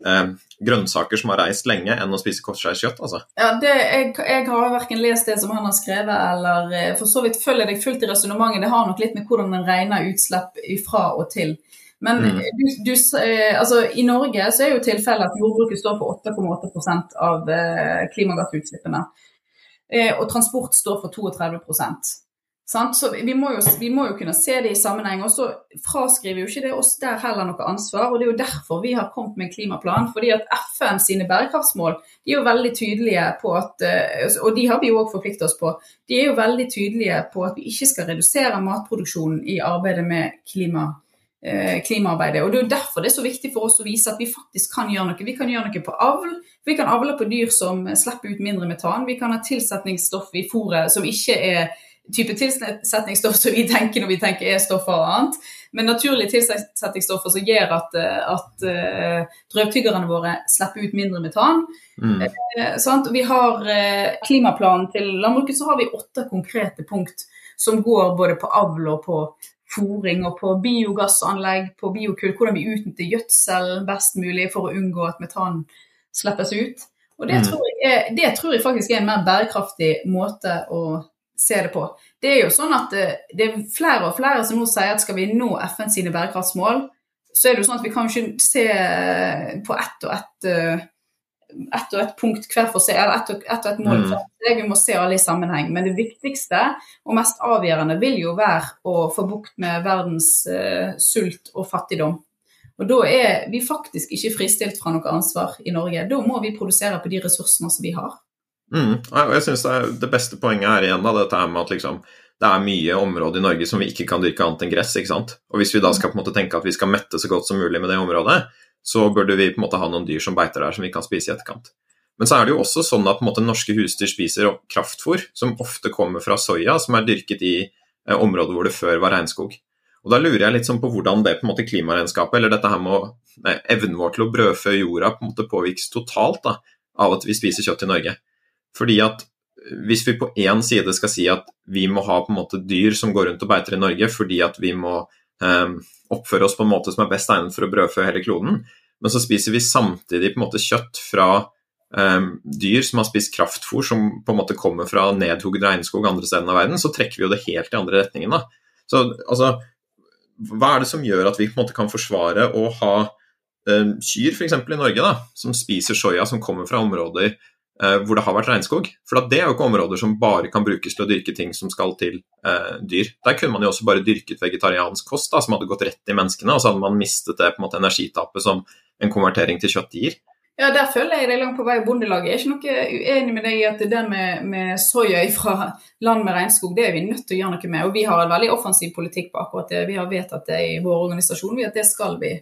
eh, grønnsaker som har reist lenge, enn å spise kjøtt, Altså. Ja, det, jeg, jeg, har verken lest det som han har skrevet, eller eh, for så vidt følger deg fullt i resonnementet. Det har nok litt med hvordan en regner utslipp ifra og til. Men mm. du, du, eh, altså, i Norge så er jo tilfellet at jordbruket står for 8,8 av eh, klimagassutslippene. Eh, og transport står for 32% sant? Så vi må, jo, vi må, jo, kunne se det i sammenheng. Og så fraskriver jo ikke det oss der heller noe ansvar. Og det er jo derfor vi har kommet med en klimaplan. fordi at FN sine bærekraftsmål de er jo veldig tydelige på at Og de har vi jo òg forpliktet oss på. De er jo veldig tydelige på at vi ikke skal redusere matproduksjonen i arbeidet med klimapolitikk klimaarbeidet. Og Det er jo derfor det er så viktig for oss å vise at vi faktisk kan gjøre noe. Vi kan gjøre noe på avl. Vi kan avle på dyr som slipper ut mindre metan. Vi kan ha tilsetningsstoff i fôret som ikke er type tilsetningsstoff som vi tenker når vi tenker E-stoffer og annet, men naturlige tilsetningsstoffer som gjør at, at uh, drøvtyggerne våre slipper ut mindre metan. Mm. Uh, vi har uh, Klimaplanen til landbruket så har vi åtte konkrete punkt som går både på avl og på fòring og på biogassanlegg, på biokull, hvordan vi utnytter gjødsel best mulig for å unngå at metan slippes ut. Og det, mm. tror jeg, det, tror jeg, faktisk er en mer bærekraftig måte å se det på. Det er jo sånn at det, det er flere og flere som nå sier at skal vi nå FN sine bærekraftsmål, så er det jo sånn at vi kan ikke se på ett og ett eh, ett og ett punkt hver for seg, eller ett og, ett og et mål mm. for seg. Vi må se alle i sammenheng. Men det viktigste og mest avgjørende vil jo være å få bukt med verdens uh, sult og fattigdom. Og Da er vi faktisk ikke fristilt fra noe ansvar i Norge. Da må vi produsere på de ressursene som vi har. Mm. og jeg synes det, det, beste poenget er igjen da, dette med at liksom, det er mye område i Norge som vi ikke kan dyrke annet enn gress. ikke sant? Og Hvis vi da skal på en måte tenke at vi skal mette så godt som mulig med det området, så burde vi på en måte ha noen dyr som beiter der som vi kan spise i etterkant. Men så er det jo også sånn at måte, norske husdyr spiser kraftfôr som ofte kommer fra soya, som er dyrket i eh, områder hvor det før var regnskog. Og Da lurer jeg litt sånn på hvordan det på en måte klimaregnskapet, eller dette her med eh, evnen vår til å brødfø jorda, på en måte påvirkes totalt da, av at vi spiser kjøtt i Norge. Fordi at hvis vi på én side skal si at vi må ha på en måte dyr som går rundt og beiter i Norge fordi at vi må um, oppføre oss på en måte som er best egnet for å brødfø hele kloden, men så spiser vi samtidig på en måte kjøtt fra um, dyr som har spist kraftfôr som på en måte kommer fra nedhugd regnskog andre steder av verden, så trekker vi jo det helt i andre retningen. da. Så altså, hva er det som gjør at vi på en måte kan forsvare å ha um, kyr f.eks. i Norge da, som spiser soya som kommer fra områder hvor det har vært regnskog. For det er jo ikke områder som bare kan brukes til å dyrke ting som skal til eh, dyr. Der kunne man jo også bare dyrket vegetariansk kost da, som hadde gått rett i menneskene, og så hadde man mistet det på en måte energitapet som en konvertering til kjøtt gir. Ja, der føler jeg det langt på vei. Bondelaget Jeg er ikke noe uenig med deg i at det der med, med soya fra land med regnskog, det er vi nødt til å gjøre noe med. Og vi har en veldig offensiv politikk på akkurat det. Vi har vedtatt det i vår organisasjon, at det skal vi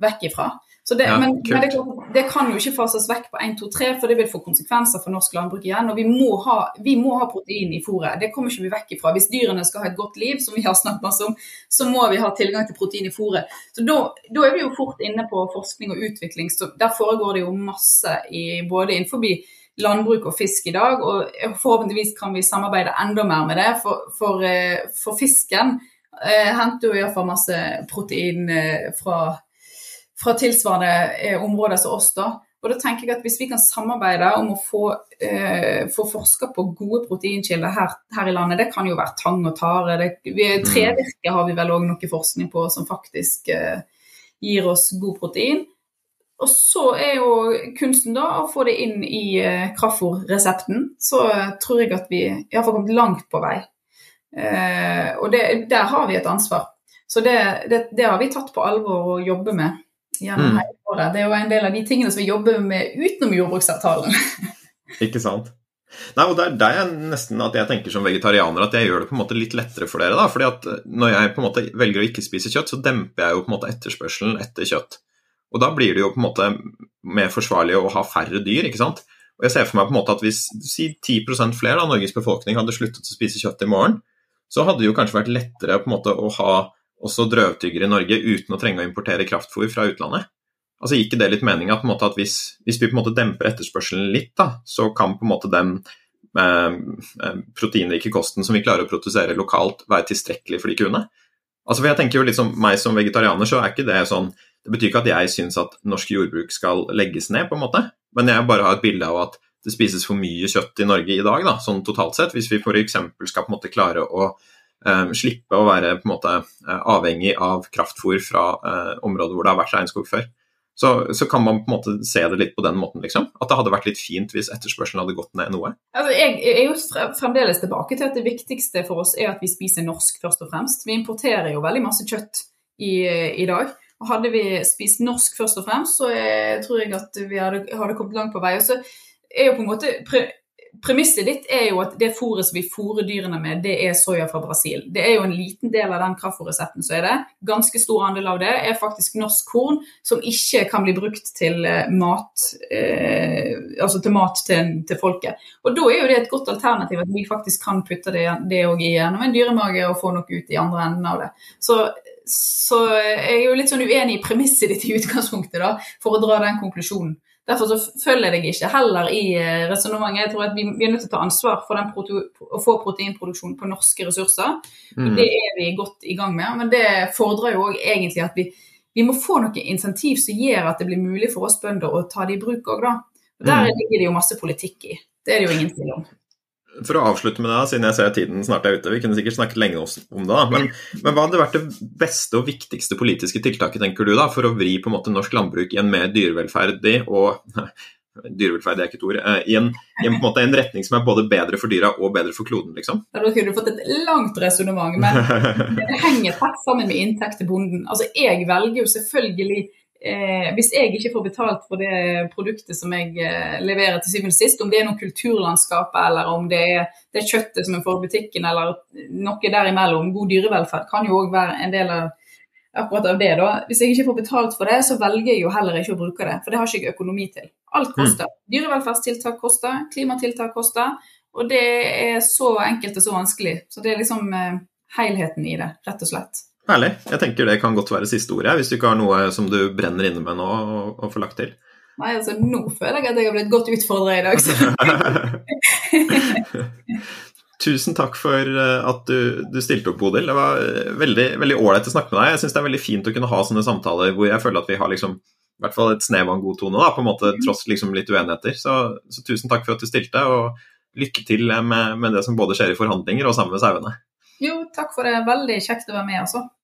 vekk ifra. Det, ja, men, men det, det, kan jo ikke fases vekk på 1, 2, 3, for det vil få konsekvenser for norsk landbruk igjen. Og vi må ha, vi må ha protein i fôret. Det kommer ikke vi vekk ifra. Hvis dyrene skal ha et godt liv, som vi har snakket masse om, så må vi ha tilgang til protein i fôret. Så da, da er vi jo fort inne på forskning og utvikling. Så der foregår det jo masse i, både innenfor landbruk og fisk i dag. Og forhåpentligvis kan vi samarbeide enda mer med det, for, for, eh, for fisken eh, henter jo iallfall masse protein eh, fra fra tilsvarende eh, områder som oss. da. Og da tenker jeg at Hvis vi kan samarbeide om å få, eh, få forska på gode proteinkilder her, her, i landet, det kan jo være tang og tare. Det, vi, mm. trevirke har vi vel òg noe forskning på som faktisk eh, gir oss god protein. Og så er jo kunsten da å få det inn i eh, kraftfôrresepten. Så tror jeg at vi iallfall kommet langt på vei. Eh, og det, der har vi et ansvar. Så det, det, det har vi tatt på alvor å jobbe med gjennom mm. Det er jo en del av de tingene som vi jobber med utenom jordbruksavtalen. ikke sant. Nei, og det er der jeg nesten at jeg tenker som vegetarianer at jeg gjør det på en måte litt lettere for dere. da, fordi at Når jeg på en måte velger å ikke spise kjøtt, så demper jeg jo på en måte etterspørselen etter kjøtt. Og Da blir det jo på en måte mer forsvarlig å ha færre dyr. ikke sant? Og jeg ser for meg på en måte at Hvis si 10 flere av Norges befolkning hadde sluttet å spise kjøtt i morgen, så hadde det jo kanskje vært lettere på en måte å ha også drøvtyggere i Norge uten å trenge å importere kraftfôr fra utlandet. Altså Gir ikke det litt mening at, at hvis, hvis, vi på en måte demper etterspørselen litt, da, så kan på en måte den eh, eh, proteinrike kosten som vi klarer å produsere lokalt, være tilstrekkelig for de kuene? Altså for jeg tenker jo liksom, Meg som vegetarianer så er ikke det sånn Det betyr ikke at jeg syns at norsk jordbruk skal legges ned, på en måte, men jeg bare har et bilde av at det spises for mye kjøtt i Norge i dag, da, sånn totalt sett. Hvis vi f.eks. skal på en måte klare å slippe å være på en måte uh, avhengig av kraftfôr fra uh, områder hvor det har vært regnskog før. Så, så, kan man på en måte se det litt på den måten, liksom. At det hadde vært litt fint hvis etterspørselen hadde gått ned noe. Altså, jeg, jeg er jo fremdeles tilbake til at det viktigste for oss er at vi spiser norsk først og fremst. Vi importerer jo veldig masse kjøtt i, i dag. Og hadde vi spist norsk først og fremst, så jeg, tror jeg at vi hadde, hadde kommet langt på vei. Og så er jo på en måte premisset ditt er jo at det fôret som vi fôrer dyrene med, det er soya fra Brasil. Det er jo en liten del av den kraftfôrresepten så er det. Ganske stor andel av det er faktisk norsk korn som ikke kan bli brukt til eh, mat, eh, altså til mat til, til, folket. Og da er jo det et godt alternativ at vi faktisk kan putte det, det gjennom en dyremage og få noe ut i andre enden av det. Så så jeg er jo litt sånn uenig i premisset ditt i utgangspunktet, da, for å dra den konklusjonen. Derfor så følger jeg deg ikke heller i eh, resonnementet. Jeg tror at vi, vi, er nødt til å ta ansvar for å få proteinproduksjon på norske ressurser. Mm. Det er vi godt i gang med. Men det fordrer jo òg egentlig at vi, vi, må få noe insentiv som gjør at det blir mulig for oss bønder å ta det i bruk òg, da. Og der mm. ligger det jo masse politikk i. Det er det jo ingen tvil om for å avslutte med det, siden jeg ser tiden snart er ute, vi kunne sikkert snakket lenge om det, da, men, men, hva hadde vært det beste og viktigste politiske tiltaket, tenker du, da, for å vri på en måte norsk landbruk i en mer dyrevelferdig og dyrevelferd er ikke et ord, eh, i, en, i en, en, måte, en, retning som er både bedre for dyra og bedre for kloden, liksom? Ja, Da kunne du fått et langt resonnement, men det henger tett sammen med inntekt til bonden. Altså, Jeg velger jo selvfølgelig eh, hvis jeg ikke får betalt for det produktet som jeg eh, leverer til syvende og sist, om det er noe kulturlandskap eller om det er det kjøttet som jeg får i butikken eller noe derimellom, god dyrevelferd kan jo òg være en del av akkurat av det. da. Hvis jeg ikke får betalt for det, så velger jeg jo heller ikke å bruke det, for det har ikke jeg økonomi til. Alt mm. koster. Mm. Dyrevelferdstiltak koster, klimatiltak koster, og det er så enkelt og så vanskelig. Så det er liksom eh, helheten i det, rett og slett. Herlig. Jeg tenker det kan godt være siste ordet, hvis du ikke har noe som du brenner inne med nå å få lagt til. Nei, altså nå føler jeg at jeg har blitt godt utfordra i dag. Tusen takk for eh, at du, du stilte opp, Bodil. Det var veldig veldig ålreit å snakke med deg. Jeg syns det er veldig fint å kunne ha sånne samtaler hvor jeg føler at vi har liksom, i hvert fall et snev av en god tone, da, på en måte, tross liksom litt uenigheter. Så, så, tusen takk for at du stilte, og lykke til med, med det som både skjer i forhandlinger og sammen med sauene. Jo, takk for det. Veldig kjekt å være med, altså.